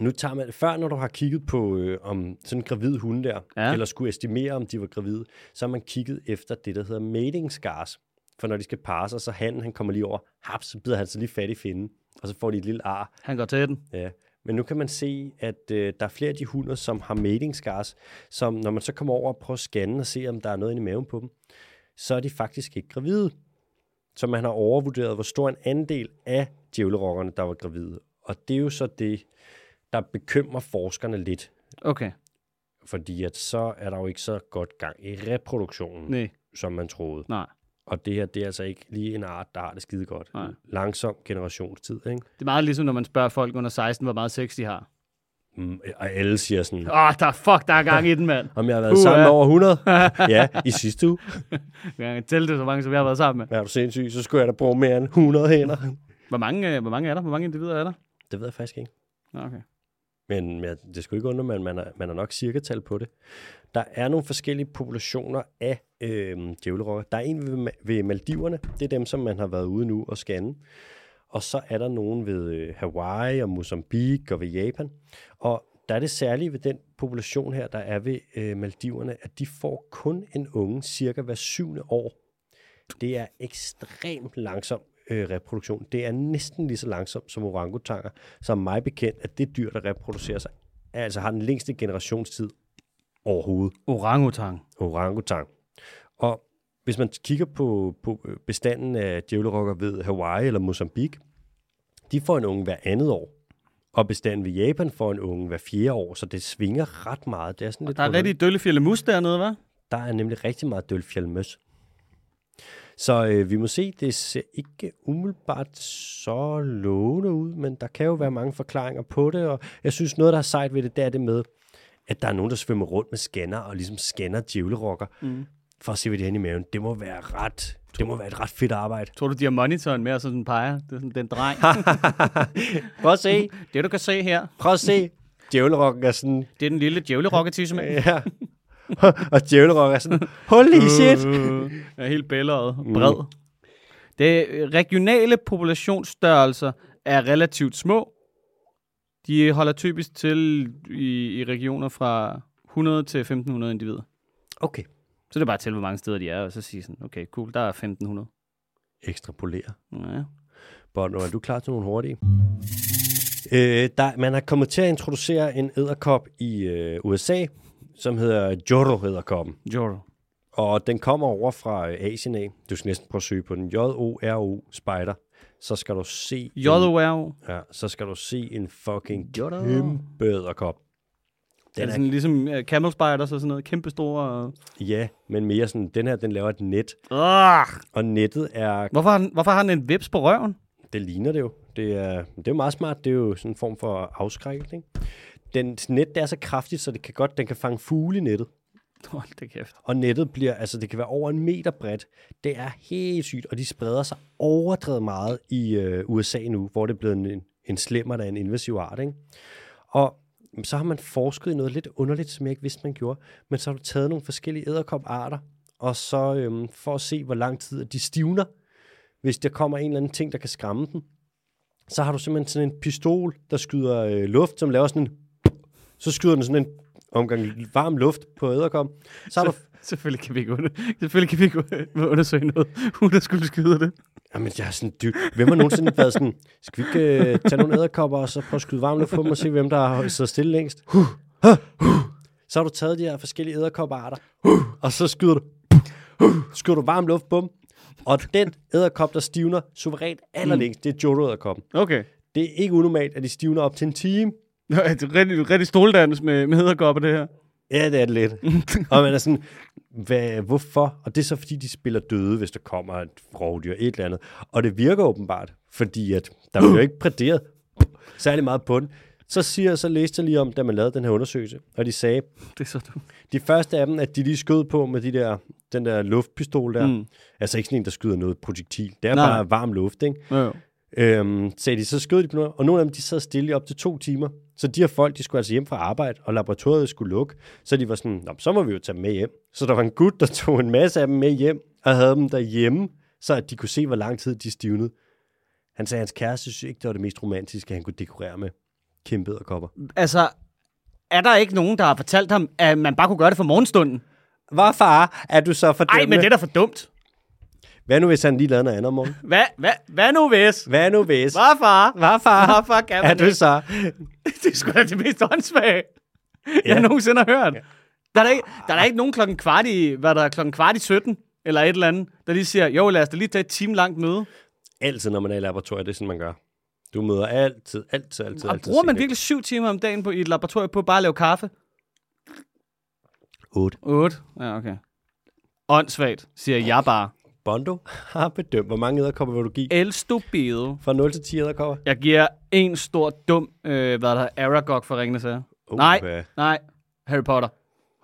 nu tager man, før når du har kigget på øh, om sådan en gravid hund der, Ja. ja. eller skulle estimere, om de var gravide, så har man kigget efter det, der hedder mating scars. For når de skal parre sig, så han, han kommer lige over, haps, så bider han sig lige fat i finden, og så får de et lille ar. Han går til den. Ja. Men nu kan man se, at øh, der er flere af de hunder, som har mating scars, som når man så kommer over og prøver at scanne og se, om der er noget inde i maven på dem, så er de faktisk ikke gravide. Så man har overvurderet, hvor stor en andel af djævlerokkerne, der var gravide. Og det er jo så det, der bekymrer forskerne lidt. Okay. Fordi at så er der jo ikke så godt gang i reproduktionen, Nej, som man troede. nej. Og det her, det er altså ikke lige en art, der har det skide godt. Nej. Langsom generationstid, ikke? Det er meget ligesom, når man spørger folk under 16, hvor meget sex de har. Mm, Og alle siger sådan, Åh, oh, der er fuck, der er gang i den, mand. om jeg har været Puh, sammen ja. over 100? ja, i sidste uge. Jeg kan tælle det, så mange, som jeg har været sammen med. Er du sindssyg, så skulle jeg da bruge mere end 100 hænder. Hvor mange, øh, hvor mange er der? Hvor mange individer er der? Det ved jeg faktisk ikke. Okay. Men men det skulle ikke undre, man, man, er, man har nok cirkatal på det. Der er nogle forskellige populationer af øh, djævlerokker. Der er en ved, ved Maldiverne. Det er dem, som man har været ude nu og scanne. Og så er der nogen ved øh, Hawaii og Mozambique og ved Japan. Og der er det særlige ved den population her, der er ved øh, Maldiverne, at de får kun en unge cirka hver syvende år. Det er ekstremt langsomt øh, reproduktion. Det er næsten lige så langsomt som orangutanger, som mig bekendt, at det dyr, der reproducerer sig, altså har den længste generationstid overhovedet. Orangutang. Orangutang. Og hvis man kigger på, på øh, bestanden af djævlerokker ved Hawaii eller Mozambique, de får en unge hver andet år. Og bestanden ved Japan får en unge hver fjerde år, så det svinger ret meget. Det er sådan lidt Der er rigtig døllefjælde mus dernede, hva'? Der er nemlig rigtig meget dølfjælmøs. Så øh, vi må se, det ser ikke umiddelbart så lovende ud, men der kan jo være mange forklaringer på det, og jeg synes noget, der er sejt ved det, det er det med, at der er nogen, der svømmer rundt med scanner og ligesom scanner djævlerokker, mm. for at se, hvad de har i maven. Det må være ret, det må være et ret fedt arbejde. Tror du, de har monitoren med, og sådan peger? Det er sådan den dreng. Prøv at se, det, du kan se her, prøv at se. Djævlerokken er sådan, det er den lille djævlerokketissemand. ja. og djævlerokken er sådan, holy shit. Øh, er helt bælgeret. Bred. Mm. Det regionale populationsstørrelser er relativt små. De holder typisk til i, i regioner fra 100 til 1500 individer. Okay. Så det er bare til, hvor mange steder de er, og så sige sådan, okay, cool, der er 1500. Ekstrapolere. Ja. Bono, er du klar til nogle hurtige? Øh, der, man er kommet til at introducere en æderkop i øh, USA, som hedder Joro-æderkoppen. Joro. Og den kommer over fra øh, Asien af. Du skal næsten prøve at søge på den. J-O-R-O Spider. Så skal du se... en- J-O-R-O. Ja, så skal du se en fucking Joro. kæmpe æderkop. Den er Den er, sådan ligesom uh, camel spiders og sådan noget. Kæmpe store... Uh... ja, men mere sådan, den her, den laver et net. Ah! Og nettet er, Hvorfor, har den, hvorfor har den en vips på røven? det ligner det jo. Det er, det er jo meget smart. Det er jo sådan en form for afskrækkelse. Ikke? Den net det er så kraftigt, så det kan godt, den kan fange fugle i nettet. Hold da kæft. Og nettet bliver, altså det kan være over en meter bredt. Det er helt sygt, og de spreder sig overdrevet meget i øh, USA nu, hvor det er blevet en, en slemmer, der er en invasiv art. Ikke? Og så har man forsket i noget lidt underligt, som jeg ikke vidste, man gjorde. Men så har du taget nogle forskellige æderkoparter, og så øhm, for at se, hvor lang tid de stivner, hvis der kommer en eller anden ting, der kan skræmme dem, så har du simpelthen sådan en pistol, der skyder øh, luft, som laver sådan en... Så skyder den sådan en omgang varm luft på æderkoppen. Så har du Selvfølgelig kan vi ikke, under, selvfølgelig kan vi ikke under- undersøge noget, uden at skulle skyde det. Jamen, jeg er sådan dybt. Hvem har nogensinde været sådan, skal vi ikke uh, tage nogle æderkopper, og så prøve at skyde varm luft på dem, og se, hvem der har siddet stille længst? Huh, huh, huh. Så har du taget de her forskellige æderkopperarter, huh, og så skyder du, huh, skyder du varm luft på dem. Og den æderkop, der stivner suverænt allerlængst, det er Jodo-æderkoppen. Okay. Det er ikke unormalt, at de stivner op til en time. Nå, er det rigtig, rigtig stoldans med, med hedderkopper, det her. Ja, det er det lidt. og man er sådan, hvad, hvorfor? Og det er så, fordi de spiller døde, hvis der kommer et rovdyr, et eller andet. Og det virker åbenbart, fordi at der bliver jo ikke præderet særlig meget på den. Så, siger, så læste jeg lige om, da man lavede den her undersøgelse, og de sagde, Det er så dumt. de første af dem, at de lige skød på med de der, den der luftpistol der. Mm. Altså ikke sådan en, der skyder noget projektil. Det er Nej. bare varm luft, ikke? Jo, jo. Øhm, sagde de, så skød de på noget, og nogle af dem, de sad stille i op til to timer. Så de her folk, de skulle altså hjem fra arbejde, og laboratoriet skulle lukke. Så de var sådan, Nå, så må vi jo tage dem med hjem. Så der var en gut, der tog en masse af dem med hjem, og havde dem derhjemme, så at de kunne se, hvor lang tid de stivnede. Han sagde, at hans kæreste synes ikke, det var det mest romantiske, han kunne dekorere med kæmpe kopper. Altså, er der ikke nogen, der har fortalt ham, at man bare kunne gøre det for morgenstunden? Hvad far, er du så for Ej, men det er da for dumt. Hvad nu, hvis han lige lavede noget andet om morgenen? Hvad, hvad, hvad nu hvis? Hvad nu hvis? Hvad far? Hvad far? Hvorfor kan Er man du det? så? Det er sgu da det mest åndssvage, jeg nogensinde har hørt. Der er der ikke, der er der ikke nogen klokken kvart i, hvad der er klokken kvart i 17, eller et eller andet, der lige siger, jo, lad os da lige tage et time langt møde. Altid, når man er i laboratoriet, det er sådan, man gør. Du møder altid, altid, altid, Og altid. bruger man virkelig syv timer om dagen på, i et laboratorium på bare at lave kaffe? Otte. 8? Ja, okay. Åndssvagt, siger jeg bare. Bondo har bedømt, hvor mange æderkopper vil du give? El stupido. Fra 0 til 10 æderkopper? Jeg giver en stor dum, øh, hvad der hedder, Aragog for Ringende Sager. Uh, Nej. hvad? Nej, Harry Potter.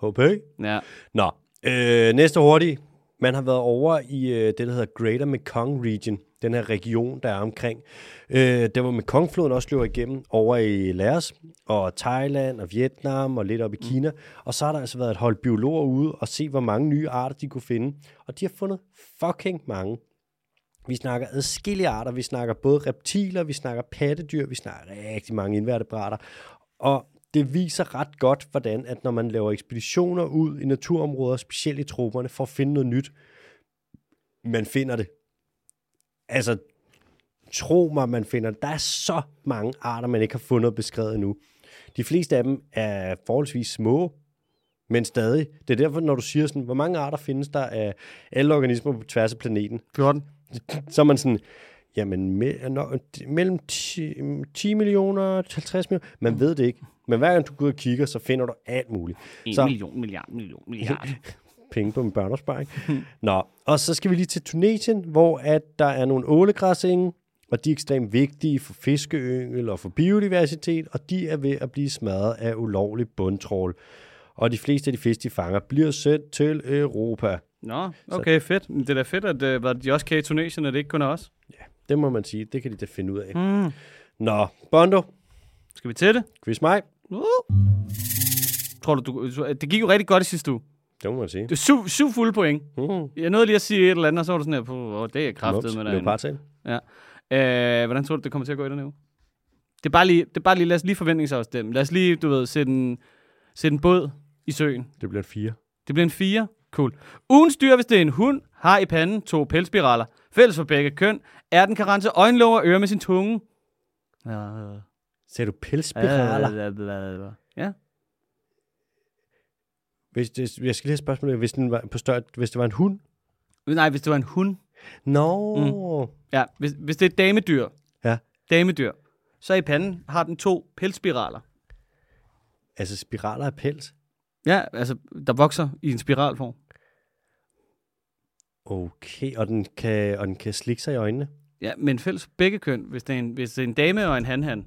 HP? Ja. Nå, øh, næste hurtige. Man har været over i øh, det, der hedder Greater Mekong Region, den her region, der er omkring. Øh, der hvor Mekongfloden også løber igennem over i Laos og Thailand og Vietnam og lidt op i Kina. Og så har der altså været et hold biologer ude og se, hvor mange nye arter de kunne finde. Og de har fundet fucking mange. Vi snakker adskillige arter. Vi snakker både reptiler, vi snakker pattedyr, vi snakker rigtig mange invertebrater. Og det viser ret godt, hvordan at når man laver ekspeditioner ud i naturområder, specielt i trupperne, for at finde noget nyt, man finder det. Altså, tro mig, man finder. Der er så mange arter, man ikke har fundet og beskrevet endnu. De fleste af dem er forholdsvis små, men stadig. Det er derfor, når du siger sådan, hvor mange arter findes der af alle organismer på tværs af planeten, 14. så er man sådan, jamen me, no, mellem 10, 10 millioner og 50 millioner. Man ved det ikke. Men hver gang du går ud og kigger, så finder du alt muligt. 1 Så- million, milliard, million, milliard. Penge på min børneopsparing. Nå, og så skal vi lige til Tunesien, hvor at der er nogle ålegræsenge, og de er ekstremt vigtige for fiskeyngel og for biodiversitet, og de er ved at blive smadret af ulovlig bundtrål. Og de fleste af de fisk, de fanger, bliver sendt til Europa. Nå, okay, fedt. Men Det er da fedt, at øh, hvad, de også kan i Tunesien, og det ikke kun er os. Det må man sige, det kan de da finde ud af. Mm. Nå, Bondo, Skal vi til det? quiz mig. Uh. Tror du, du, det gik jo rigtig godt i sidste uge. Det må man sige. Det er syv, syv fulde point. Mm. Jeg nåede lige at sige et eller andet, og så var du sådan her på, åh, det er kraftet med dig. Leopardtal. Øh, hvordan tror du, det kommer til at gå i den her uge? Det er bare lige, det er bare lige lad os lige forventningsafstemme. Lad os lige, du ved, sætte en, sætte en båd i søen. Det bliver et fire. Det bliver en 4. Cool. Ugens dyr, hvis det er en hund, har i panden to pelsspiraler. Fælles for begge køn, er den kan rense øjenlåg og ører med sin tunge. Ja. Sagde du pelsspiraler? Spiraler. Ja. Hvis det, jeg skal lige have spørgsmålet. Hvis, den var på større, hvis det var en hund? Nej, hvis det var en hund. Nå. Mm. Ja, hvis, hvis det er et damedyr. Ja. Damedyr. Så i panden har den to pelsspiraler. Altså spiraler af pels? Ja, altså, der vokser i en spiralform. Okay, og den kan, og den kan slikke sig i øjnene? Ja, men fælles begge køn. Hvis det er en, hvis det er en dame og en hanhan,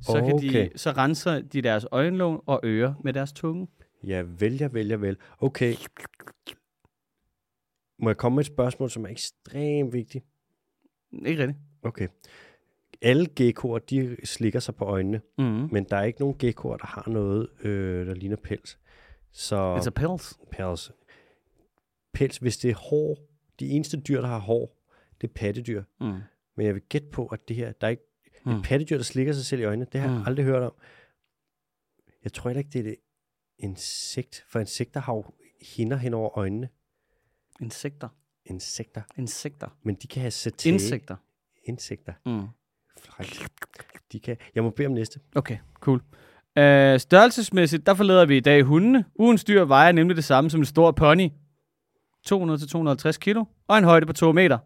så, kan de, Okay. så renser de deres øjenlåg og ører med deres tunge. Ja, vel, ja, vel, ja, vel. Okay. Må jeg komme med et spørgsmål, som er ekstremt vigtigt? Ikke rigtigt. Okay. Alle geckoer, de slikker sig på øjnene, Mm-hmm. men der er ikke nogen geckoer, der har noget, øh, der ligner pels. Så It's a pels. pels. Pels, hvis det er hår, de eneste dyr, der har hår, det er pattedyr. Mm. Men jeg vil gætte på, at det her, der er ikke Mm. et pattedyr, der slikker sig selv i øjnene. Det har jeg Mm. aldrig hørt om. Jeg tror heller ikke, det er et insekt, for insekter har jo hinder hen over øjnene. Insekter. Insekter. Insekter. Men de kan have saté. Insekter. Insekter. Mm. Frækt. De kan. Jeg må bede om næste. Okay, cool. Uh, størrelsesmæssigt, der forlader vi i dag hundene. Ugens dyr vejer nemlig det samme som en stor pony. 200-250 kilo, og en højde på 2 meter.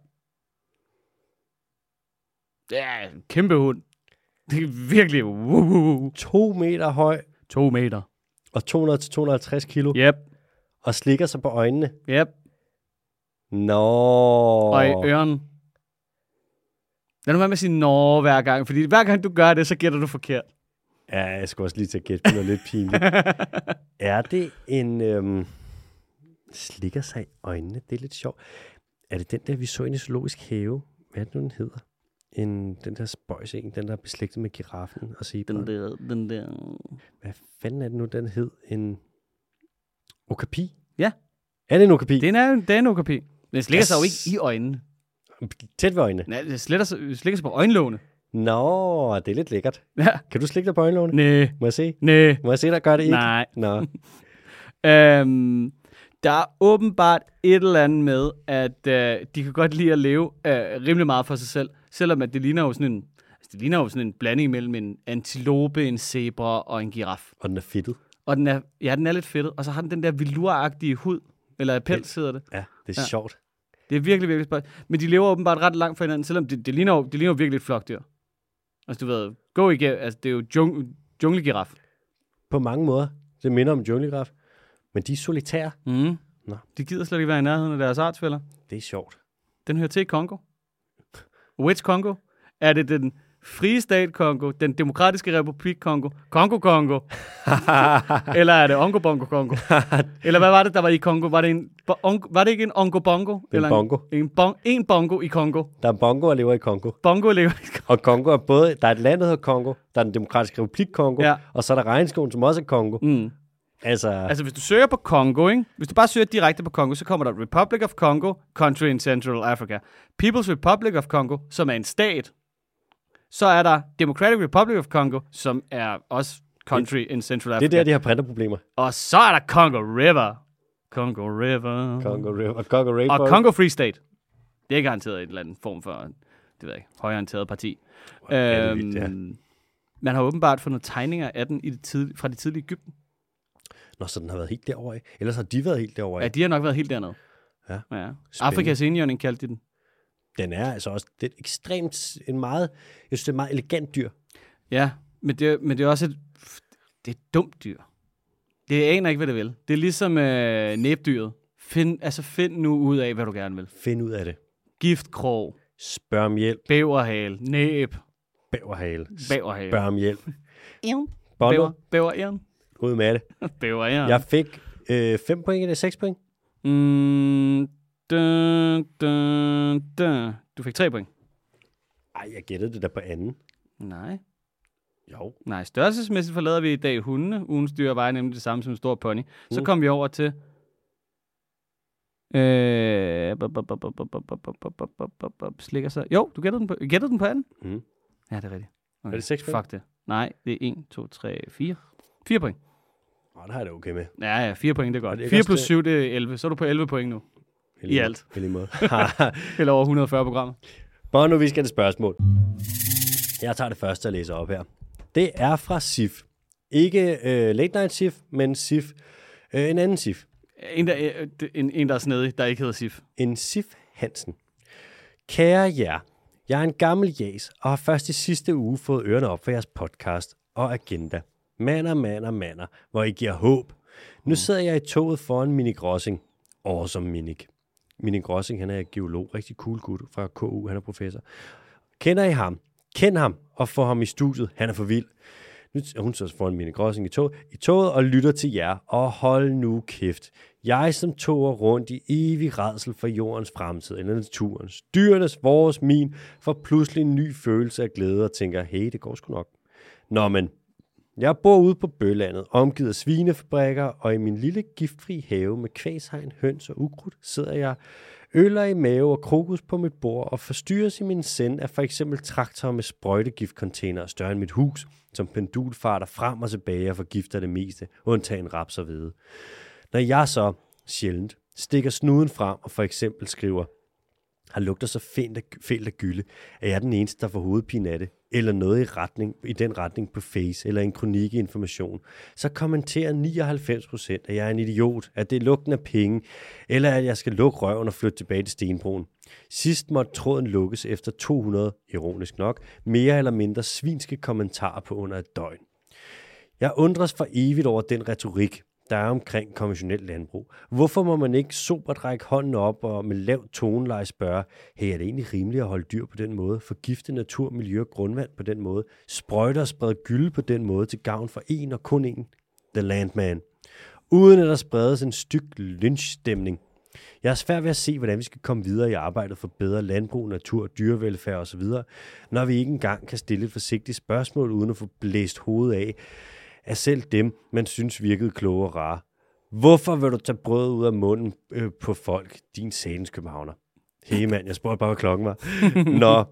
Det er en kæmpe hund. Det er virkelig uh, To meter høj 2 meter. Og 200-250 kilo. Yep, Og slikker sig på øjnene. yep. Nå. Og i øren. Lad nu være med at sige nå hver gang, fordi hver gang du gør det, så gætter du forkert. Ja, jeg skulle også lige til at gætte på noget lidt pinligt. er det en... Øhm, slikker sig i øjnene? Det er lidt sjovt. Er det den der, vi så i zoologisk have? Hvad er det nu, den hedder? En, den der spøjs en, den der er beslægtet med giraffen og zebra. Den der, den der. Hvad fanden er det nu, den hed? En okapi? Ja. Er det en okapi? Det er en, det er en okapi. Den slikker sig jo Yes. ikke i øjnene. Tæt ved øjnene. Nej, det slikker sig, slikker sig på øjenlågene. Nå, det er lidt lækkert. Ja. Kan du slikke dig på øjenlågene? Næ, Må jeg se? næ, Må jeg se dig gøre det ikke? nej. Nå. Øhm, der er åbenbart et eller andet med, at øh, de kan godt lide at leve øh, rimelig meget for sig selv. Selvom at det ligner jo sådan en, altså det ligner jo sådan en blanding mellem en antilope, en zebra og en giraf. Og den er fedtet. Og den er, ja, den er lidt fedtet. Og så har den den der veluragtige hud, eller pels hedder det. Ja, det er Ja. sjovt. Det er virkelig, virkelig spøjt. Men de lever åbenbart ret langt fra hinanden, selvom det, det, ligner, jo, det ligner jo virkelig et flokdyr. Altså du ved, gå igen, altså det er jo jung, junglegiraf. På mange måder. Det minder om junglgraf. Men de er solitære. Mm. Nå. De gider slet ikke være i nærheden af deres artsfælder. Det er sjovt. Den hører til i Kongo. Which Kongo? Er det den Frie Stat Kongo, Den Demokratiske Republik Kongo, Kongo Kongo, eller er det Ongo Bongo Kongo? eller hvad var det, der var i Kongo? Var det, en, on, var det ikke en Ongo Bongo? eller bongo. En, en, bon, en bongo i Kongo. Der er bongo, der lever i Kongo. Bongo lever i Kongo. Og Kongo er både, der er et land, der hedder Kongo, der er den demokratiske republik Kongo, Ja. og så er der regnskoven, som også er Kongo. Mm. Altså, Altså, hvis du søger på Kongo, ikke? Hvis du bare søger direkte på Kongo, så kommer der Republic of Congo, country in Central Africa. People's Republic of Congo, som er en stat. Så er der Democratic Republic of Congo, som er også country in Central det Africa. er der, de har printerproblemer. Og så er der Congo River. Congo River. Congo River og Congo Rainbow. Og Congo Free State. Det er garanteret et eller andet form for, det ved jeg ikke, højorienteret parti. er det vildt, ja. Øhm, man har åbenbart fundet tegninger af den i det tid, fra det tidlige Egypten. Nå, så den har været helt derovre af. Ellers har de været helt derovre Ja, de har nok været helt dernede. Ja. ja. Afrikas indjørning kaldte de den. Den er altså også det er ekstremt, en meget, jeg synes, det er et meget elegant dyr. Ja, men det, men det er også et, det er et dumt dyr. Det aner ikke, hvad det vil. Det er ligesom øh, næbdyret. Find, altså find nu ud af, hvad du gerne vil. Find ud af det. Giftkrog, Spørg om hjælp. bæverhale, næb, Bæverhale. bæverhale. Spørg om hjælp. Bæver, Bondo, bæveræren ud med det. det var jeg. Jeg fik øh, 5 point eller 6 point. Mm, dun, dun, dun. Du fik 3 point. Ej, jeg gættede det der på anden. Nej. Jo. Nej, størrelsesmæssigt forlader vi i dag hundene. Ugens dyr vejer nemlig det samme som en stor pony. Mm. Så kom vi over til... Øh, slikker sig. Jo, du gættede den på, gættede den på anden. Mm. Ja, det er rigtigt. Okay. Er det 6 point? Fuck det. Nej, det er 1, 2, 3, 4. 4 point. Det har jeg det okay med. Ja, ja, 4 point, det er godt. det er 4 også plus det- 7, det er 11. Så er du på 11 point nu. I I alt. Lige måde. Eller over 140 programmer. Bono, vi skal til spørgsmål. Jeg tager det første, jeg læser op her. Det er fra SIF. Ikke øh, Late Night SIF, men SIF. Øh, en anden SIF. En, der, øh, en, en, der er snedig, der ikke hedder Sif. En Sif Hansen. Kære jer, jeg er en gammel jas, og har først i sidste uge fået ørerne op for jeres podcast og agenda. Mander, mander, mander, hvor I giver håb. Nu sidder jeg i toget foran Minik Rossing. Awesome Minik. Minik Rossing, han er geolog, rigtig cool gut fra KU, han er professor. Kender I ham? Kend ham og få ham i studiet. Han er for vild. Nu er hun så foran Minik Rossing i, tog, i toget og lytter til jer. Og hold nu kæft. Jeg som toger rundt i evig redsel for jordens fremtid, eller naturens, dyrenes, vores, min, får pludselig en ny følelse af glæde og tænker, hey, det går sgu nok. Nå, men jeg bor ude på Bøllandet, omgivet af svinefabrikker, og i min lille giftfri have med kvæshegn, høns og ukrudt sidder jeg øller i mave og krokus på mit bord og forstyrres i min send af for eksempel traktorer med sprøjtegiftcontainer større end mit hus, som pendulfarter frem og tilbage og forgifter det meste, undtagen raps og hvede. Når jeg så, sjældent, stikker snuden frem og for eksempel skriver, har lugter så fælt af, fælt af gylde, at jeg er den eneste, der får hovedpine af det, eller noget i, retning, i den retning på Face, eller en kronik i information, så kommenterer 99 procent, at jeg er en idiot, at det er lugten af penge, eller at jeg skal lukke røven og flytte tilbage til Stenbroen. Sidst måtte tråden lukkes efter 200, ironisk nok, mere eller mindre svinske kommentarer på under et døgn. Jeg undres for evigt over den retorik, der er omkring konventionelt landbrug. Hvorfor må man ikke sobert række hånden op og med lav toneleje spørge, hey, er det egentlig rimeligt at holde dyr på den måde, forgifte natur, miljø og grundvand på den måde, sprøjte og sprede gylde på den måde til gavn for en og kun en, the landman, uden at der spredes en styk lynchstemning. Jeg er svært ved at se, hvordan vi skal komme videre i arbejdet for bedre landbrug, natur, dyrevelfærd osv., når vi ikke engang kan stille et forsigtigt spørgsmål, uden at få blæst hovedet af, af selv dem, man synes virkede kloge og rare. Hvorfor vil du tage brød ud af munden øh, på folk, din satans københavner? Hey mand, jeg spurgte bare, hvad klokken var. Nå,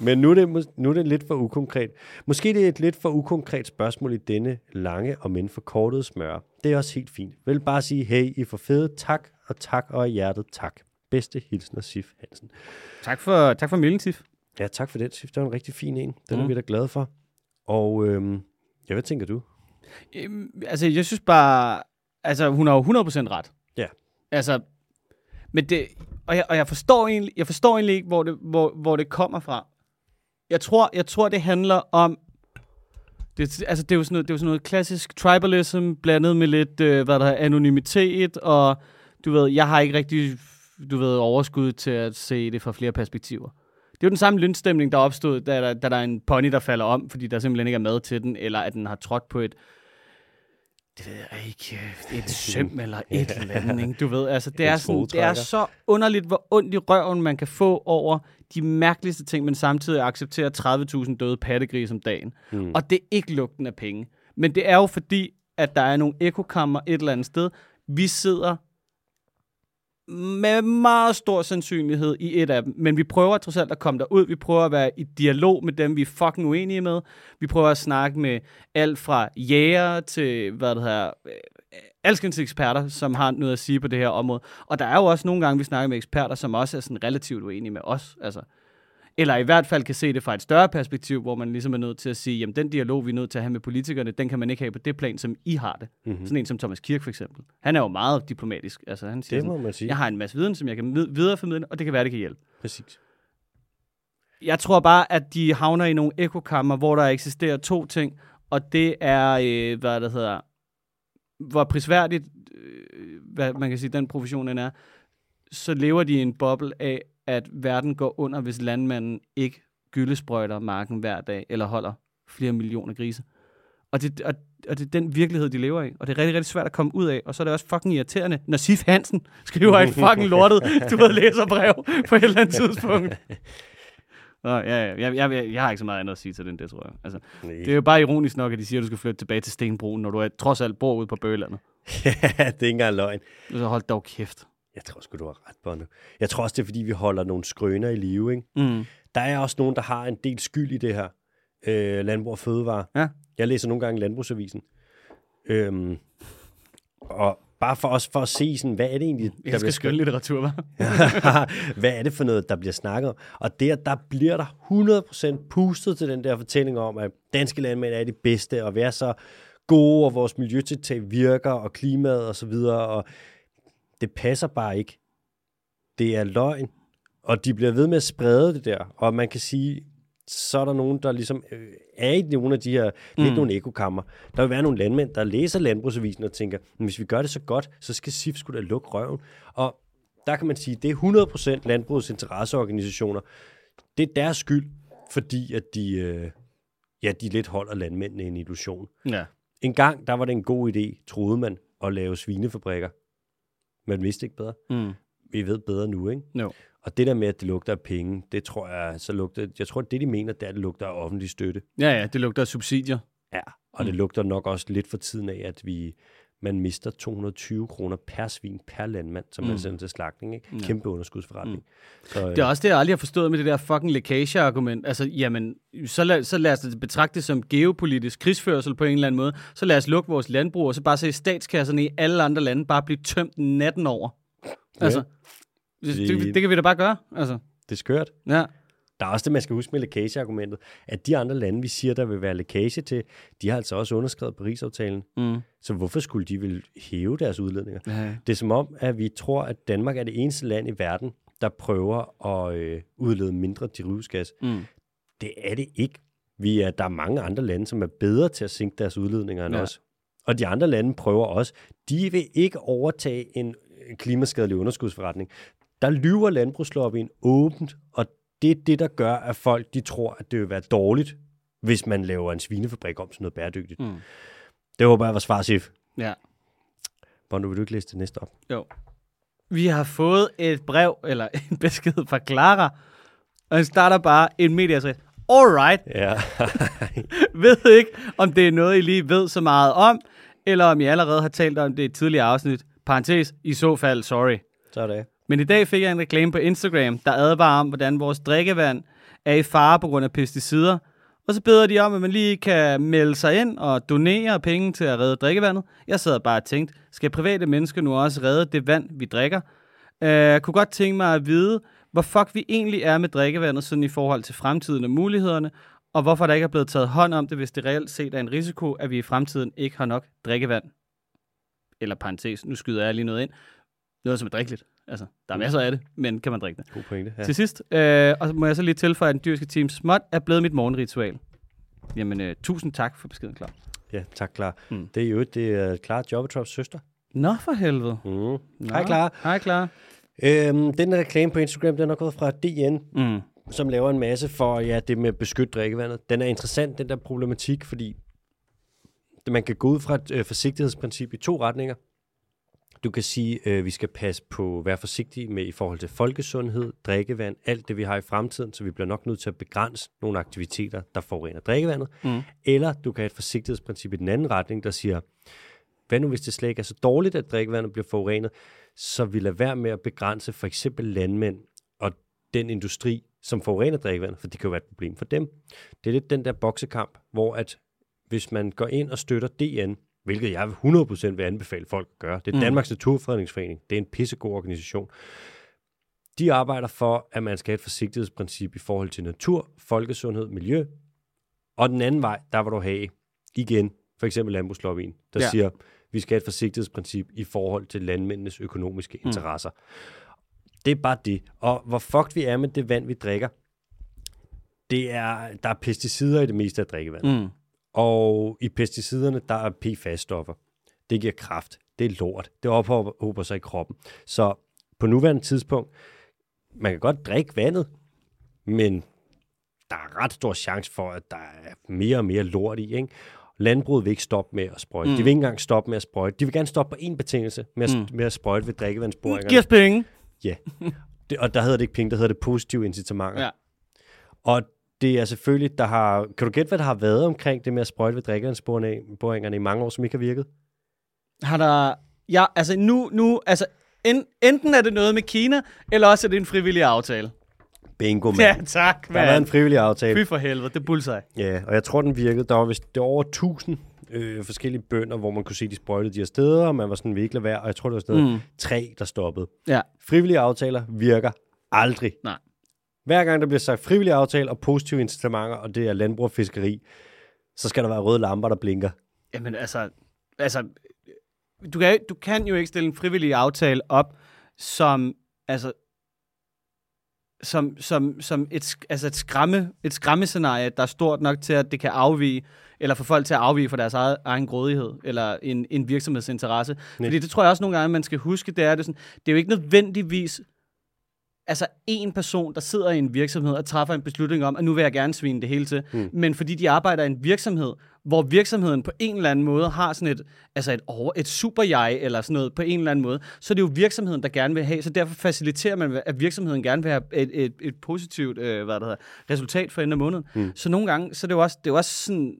men nu er, det, nu er det lidt for ukonkret. Måske det er et lidt for ukonkret spørgsmål i denne lange og men forkortede smør. Det er også helt fint. Vil bare sige, hey, I er for fede. Tak og tak og af hjertet tak. Bedste hilsner, Sif Hansen. Tak for, tak for mailen, Sif. Ja, tak for det, Sif. Det var en rigtig fin en. Den er Mm. vi da glade for. Og øhm, ja, hvad tænker du? Øhm, altså, jeg synes bare... Altså, hun har jo 100% ret. Ja. Altså, men det... Og jeg, og jeg forstår egentlig, jeg forstår egentlig ikke, hvor det, hvor, hvor det kommer fra. Jeg tror, jeg tror, det handler om... Det, altså, det er jo sådan noget, det er jo sådan noget klassisk tribalism, blandet med lidt, øh, hvad der er, anonymitet, og du ved, jeg har ikke rigtig, du ved, overskud til at se det fra flere perspektiver. jo den samme lyndstemning, der opstod, da der, da der er en pony, der falder om, fordi der simpelthen ikke er mad til den, eller at den har trådt på et det ved jeg ikke, et søm eller et eller andet, ikke? du ved, altså det er, sådan, det er så underligt, hvor ondt i røven man kan få over de mærkeligste ting, men samtidig accepterer 30.000 døde pattegris om dagen. Mm. Og det er ikke lugten af penge. Men det er jo fordi, at der er nogle ekokammer et eller andet sted. Vi sidder med meget stor sandsynlighed i et af dem. Men vi prøver trods alt at komme derud. Vi prøver at være i dialog med dem, vi er fucking uenige med. Vi prøver at snakke med alt fra jæger til, hvad det hedder, øh, alskens eksperter, som har noget at sige på det her område. Og der er jo også nogle gange, vi snakker med eksperter, som også er sådan relativt uenige med os. Altså, eller i hvert fald kan se det fra et større perspektiv, hvor man ligesom er nødt til at sige, jamen den dialog, vi er nødt til at have med politikerne, den kan man ikke have på det plan, som I har det. Mm-hmm. Sådan en som Thomas Kirk for eksempel. Han er jo meget diplomatisk. Altså, han siger det må sådan, man sige. Jeg har en masse viden, som jeg kan videreformidle, og det kan være, det kan hjælpe. Præcis. Jeg tror bare, at de havner i nogle ekokammer, hvor der eksisterer to ting, og det er, øh, hvad der hedder, hvor prisværdigt, øh, hvad man kan sige, den profession den er, så lever de i en boble af, at verden går under, hvis landmanden ikke gyldesprøjter marken hver dag, eller holder flere millioner grise. Og det, og, og det er den virkelighed, de lever i. Og det er rigtig, rigtig svært at komme ud af. Og så er det også fucking irriterende, når Sif Hansen skriver et fucking lortet, du ved, læser brev på et eller andet tidspunkt. Nå, ja, ja. Jeg, jeg, jeg, jeg har ikke så meget andet at sige til den, det tror jeg. Altså, Nej. det er jo bare ironisk nok, at de siger, at du skal flytte tilbage til Stenbroen, når du er, trods alt bor ude på Bøgelandet. ja, det er ikke engang løgn. Så hold dog kæft. Jeg tror sgu, du har ret, Bono. Jeg tror også, det er, fordi vi holder nogle skrøner i live, ikke? Mm. Der er også nogen, der har en del skyld i det her. Øh, landbrug og fødevare. Ja. Jeg læser nogle gange Landbrugsavisen. Øhm, og bare for os for at se, sådan, hvad er det egentlig, Jeg skal skønne litteratur, hva'? hvad er det for noget, der bliver snakket om? Og der, der bliver der 100% pustet til den der fortælling om, at danske landmænd er de bedste, og er så gode, og vores miljøtiltag virker, og klimaet og så videre, og det passer bare ikke. Det er løgn, og de bliver ved med at sprede det der, og man kan sige, så er der nogen, der ligesom øh, er i nogle af de her, mm. lidt nogle ekokammer. Der vil være nogle landmænd, der læser landbrugsavisen og tænker, "Men hvis vi gør det så godt, så skal SIF skulle da lukke røven. Og der kan man sige, det er 100% landbrugets interesseorganisationer. Det er deres skyld, fordi at de, øh, ja, de lidt holder landmændene i en illusion. Ja. En gang, der var det en god idé, troede man, at lave svinefabrikker. Man vidste ikke bedre. Mm. Vi ved bedre nu, ikke? No. Og det der med, at det lugter af penge, det tror jeg, så lugter, jeg tror, det de mener, det er, at det lugter af offentlig støtte. Ja, ja, det lugter af subsidier. Ja, og mm. det lugter nok også lidt for tiden af, at vi man mister 220 kroner per svin per landmand, som mm. man sender til slagtning. Ikke? Ja. Kæmpe underskudsforretning. Mm. Så, Det er også det, jeg aldrig har forstået med det der fucking lækage-argument. Altså, jamen, så lad, så lad os det betragte det som geopolitisk krigsførsel på en eller anden måde. Så lad os lukke vores landbrug, og så bare se statskasserne i alle andre lande bare blive tømt natten over. Altså, det, det, det kan vi da bare gøre. Altså, det er skørt. ja. Der er også det, man skal huske med lækageargumentet, at de andre lande, vi siger, der vil være lækage til, de har altså også underskrevet Paris-aftalen. Mm. Så hvorfor skulle de vil hæve deres udledninger? Ja. Det er som om, at vi tror, at Danmark er det eneste land i verden, der prøver at øh, udlede mindre drivhusgas. Mm. Det er det ikke. Vi er, der er mange andre lande, som er bedre til at sænke deres udledninger end Ja. os. Og de andre lande prøver også. De vil ikke overtage en klimaskadelig underskudsforretning. Der lyver landbrugslobbyen åbent, og det er det, der gør, at folk de tror, at det vil være dårligt, hvis man laver en svinefabrik om til noget bæredygtigt. Mm. Det håber jeg var svar, Sif. ja. Bono, vil du ikke læse det næste op? Jo. Vi har fået et brev, eller en besked fra Clara, og den starter bare en medieadresse. Alright, Ja. ved ikke, om det er noget, I lige ved så meget om, eller om I allerede har talt om det i et tidligere afsnit. Parentes, i så fald, sorry. så er det. Men i dag fik jeg en reklame på Instagram, der advarer om, hvordan vores drikkevand er i fare på grund af pesticider. Og så beder de om, at man lige kan melde sig ind og donere penge til at redde drikkevandet. Jeg sad bare og tænkte, skal private mennesker nu også redde det vand, vi drikker? Uh, kunne godt tænke mig at vide, hvor fuck vi egentlig er med drikkevandet sådan i forhold til fremtiden og mulighederne, og hvorfor der ikke er blevet taget hånd om det, hvis det reelt set er en risiko, at vi i fremtiden ikke har nok drikkevand. Eller parentes, nu skyder jeg lige noget ind. Noget, som er drikkeligt. Altså, der er masser af det, men kan man drikke det? God pointe. Ja. Til sidst, øh, og så må jeg så lige tilføje, at den dyrske team småt er blevet mit morgenritual. Jamen, øh, tusind tak for beskeden, klar. ja, tak, klar. Mm. Det er jo det er Clara Jobbetrops søster. Nå for helvede. Mm. Nå. Hej, Clara. Hej, klar. Øhm, den reklame på Instagram, den er gået fra DN. Mm. som laver en masse for ja, det med at beskytte drikkevandet. Den er interessant, den der problematik, fordi man kan gå ud fra et øh, forsigtighedsprincip i to retninger. Du kan sige, at øh, vi skal passe på, være forsigtige med i forhold til folkesundhed, drikkevand, alt det vi har i fremtiden, så vi bliver nok nødt til at begrænse nogle aktiviteter, der forurener drikkevandet. Mm. Eller du kan have et forsigtighedsprincip i den anden retning, der siger, hvad nu hvis det slet ikke er så dårligt, at drikkevandet bliver forurenet, så vi lader være med at begrænse for eksempel landmænd og den industri, som forurener drikkevandet, for det kan jo være et problem for dem. Det er lidt den der boksekamp, hvor at hvis man går ind og støtter DN, hvilket jeg 100% vil anbefale folk at gøre. Det er mm. Danmarks Naturfredningsforening. Det er en pissegod organisation. De arbejder for, at man skal have et forsigtighedsprincip i forhold til natur, folkesundhed, miljø. Og den anden vej, der vil du have igen, for eksempel landbrugslobbyen, der ja. siger, vi skal have et forsigtighedsprincip i forhold til landmændenes økonomiske mm. interesser. Det er bare det. Og hvor fucked vi er med det vand, vi drikker, det er, der er pesticider i det meste af drikkevandet. Mm. Og i pesticiderne, der er PFAS-stoffer. Det giver kraft. Det er lort. Det ophober sig i kroppen. Så på nuværende tidspunkt, man kan godt drikke vandet, men der er ret stor chance for, at der er mere og mere lort i. Ikke? Landbruget vil ikke stoppe med at sprøjte. Mm. De vil ikke engang stoppe med at sprøjte. De vil gerne stoppe på én betingelse med at, mm. med at sprøjte ved drikkevandsboringerne. Giv os penge. Ja. Det, og der hedder det ikke penge, der hedder det positive incitamenter. Ja. Og det er selvfølgelig, der har... Kan du gætte, hvad der har været omkring det med at sprøjte ved drikkevandsboringerne i mange år, som ikke har virket? Har der... Ja, altså nu... nu altså, en, enten er det noget med Kina, eller også er det en frivillig aftale. Bingo, mand. Ja, tak, man. Der var en frivillig aftale. Fy for helvede, det bullseye. Ja, og jeg tror, den virkede. Der var vist det var over 1000 øh, forskellige bønder, hvor man kunne se, de sprøjtede de her steder, og man var sådan virkelig værd, og jeg tror, det var sådan noget mm. tre, der stoppede. Ja. Frivillige aftaler virker aldrig. Nej. Hver gang der bliver sagt frivillige aftale og positive incitamenter, og det er landbrug og fiskeri, så skal der være røde lamper, der blinker. Jamen altså, altså du, kan, du kan jo ikke stille en frivillig aftale op, som, altså, som, som, som et, altså et, skræmme, et skræmmescenarie, der er stort nok til, at det kan afvige, eller få folk til at afvige fra deres egen, egen grådighed, eller en, en virksomhedsinteresse. Nej. Fordi det tror jeg også nogle gange, man skal huske, det er, det, sådan, det er jo ikke nødvendigvis altså en person, der sidder i en virksomhed og træffer en beslutning om, at nu vil jeg gerne svine det hele til. Mm. Men fordi de arbejder i en virksomhed, hvor virksomheden på en eller anden måde har sådan et, altså et, over, et super jeg eller sådan noget på en eller anden måde, så er det jo virksomheden, der gerne vil have, så derfor faciliterer man, at virksomheden gerne vil have et, et, et positivt øh, hvad der hedder, resultat for enden af måneden. Mm. Så nogle gange, så er det jo også, det er jo også sådan,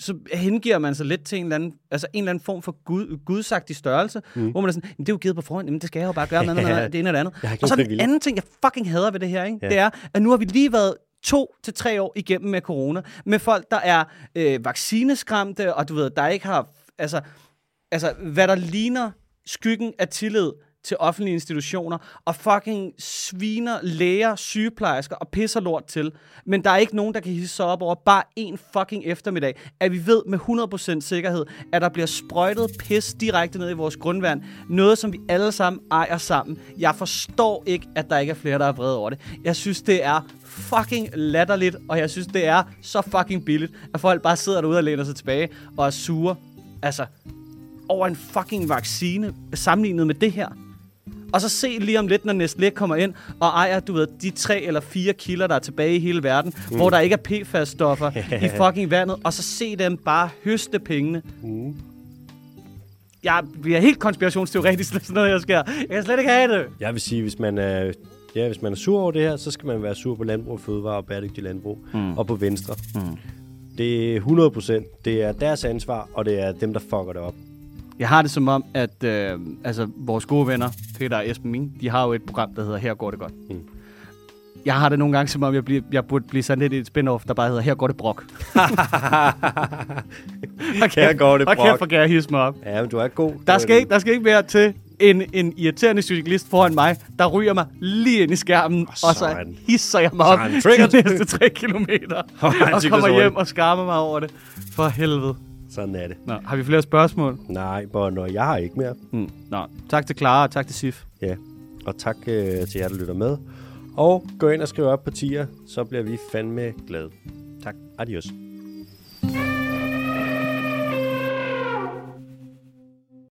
så hengiver man sig lidt til en eller anden, altså en eller anden form for gud, gudsagtig størrelse, mm. hvor man er sådan, det er jo givet på forhånd, jamen det skal jeg jo bare gøre, med, med, med, det ene eller andet. Og så den anden ting, jeg fucking hader ved det her, ikke? Ja. det er, at nu har vi lige været to til tre år igennem med corona, med folk, der er øh, vaccineskræmte, og du ved, der ikke har, altså, altså hvad der ligner skyggen af tillid til offentlige institutioner, og fucking sviner læger, sygeplejersker og pisser lort til. Men der er ikke nogen, der kan hisse sig op over bare en fucking eftermiddag, at vi ved med 100% sikkerhed, at der bliver sprøjtet pis direkte ned i vores grundvand. Noget, som vi alle sammen ejer sammen. Jeg forstår ikke, at der ikke er flere, der er vrede over det. Jeg synes, det er fucking latterligt, og jeg synes, det er så fucking billigt, at folk bare sidder derude og læner sig tilbage og er sure. Altså, over en fucking vaccine sammenlignet med det her. Og så se lige om lidt, når Nestlé kommer ind og ejer, du ved, de tre eller fire kilder, der er tilbage i hele verden, mm. hvor der ikke er PFAS-stoffer i fucking vandet, og så se dem bare høste pengene. Mm. Jeg bliver helt konspirationsteoretisk, når sådan noget her sker. Jeg kan slet ikke have det. Jeg vil sige, hvis man er, ja, hvis man er sur over det her, så skal man være sur på landbrug, fødevare og bæredygtig landbrug. Mm. Og på Venstre. Mm. Det er 100 procent. Det er deres ansvar, og det er dem, der fucker det op. Jeg har det som om, at øh, altså, vores gode venner, Peter og Esben Ming, de har jo et program, der hedder Her går det godt. Mm. Jeg har det nogle gange som om, jeg, bliver, jeg burde blive sådan lidt i et spin-off, der bare hedder Her går det brok. okay, Her går det brok. Okay, for jeg hisse mig op. Ja, men du er god. Der skal, ikke, der skal ikke være til en, en irriterende cyklist foran mig, der ryger mig lige ind i skærmen, oh, og så hisser jeg mig op de næste tre kilometer, oh, og kommer hjem og skammer mig over det. For helvede. Sådan er det. Nå, har vi flere spørgsmål? Nej, Bono, jeg har ikke mere. Mm. Nå, tak til Clara, og tak til Sif. Ja, og tak øh, til jer, der lytter med. Og gå ind og skriv op på tier, så bliver vi fandme glade. Tak. Adios.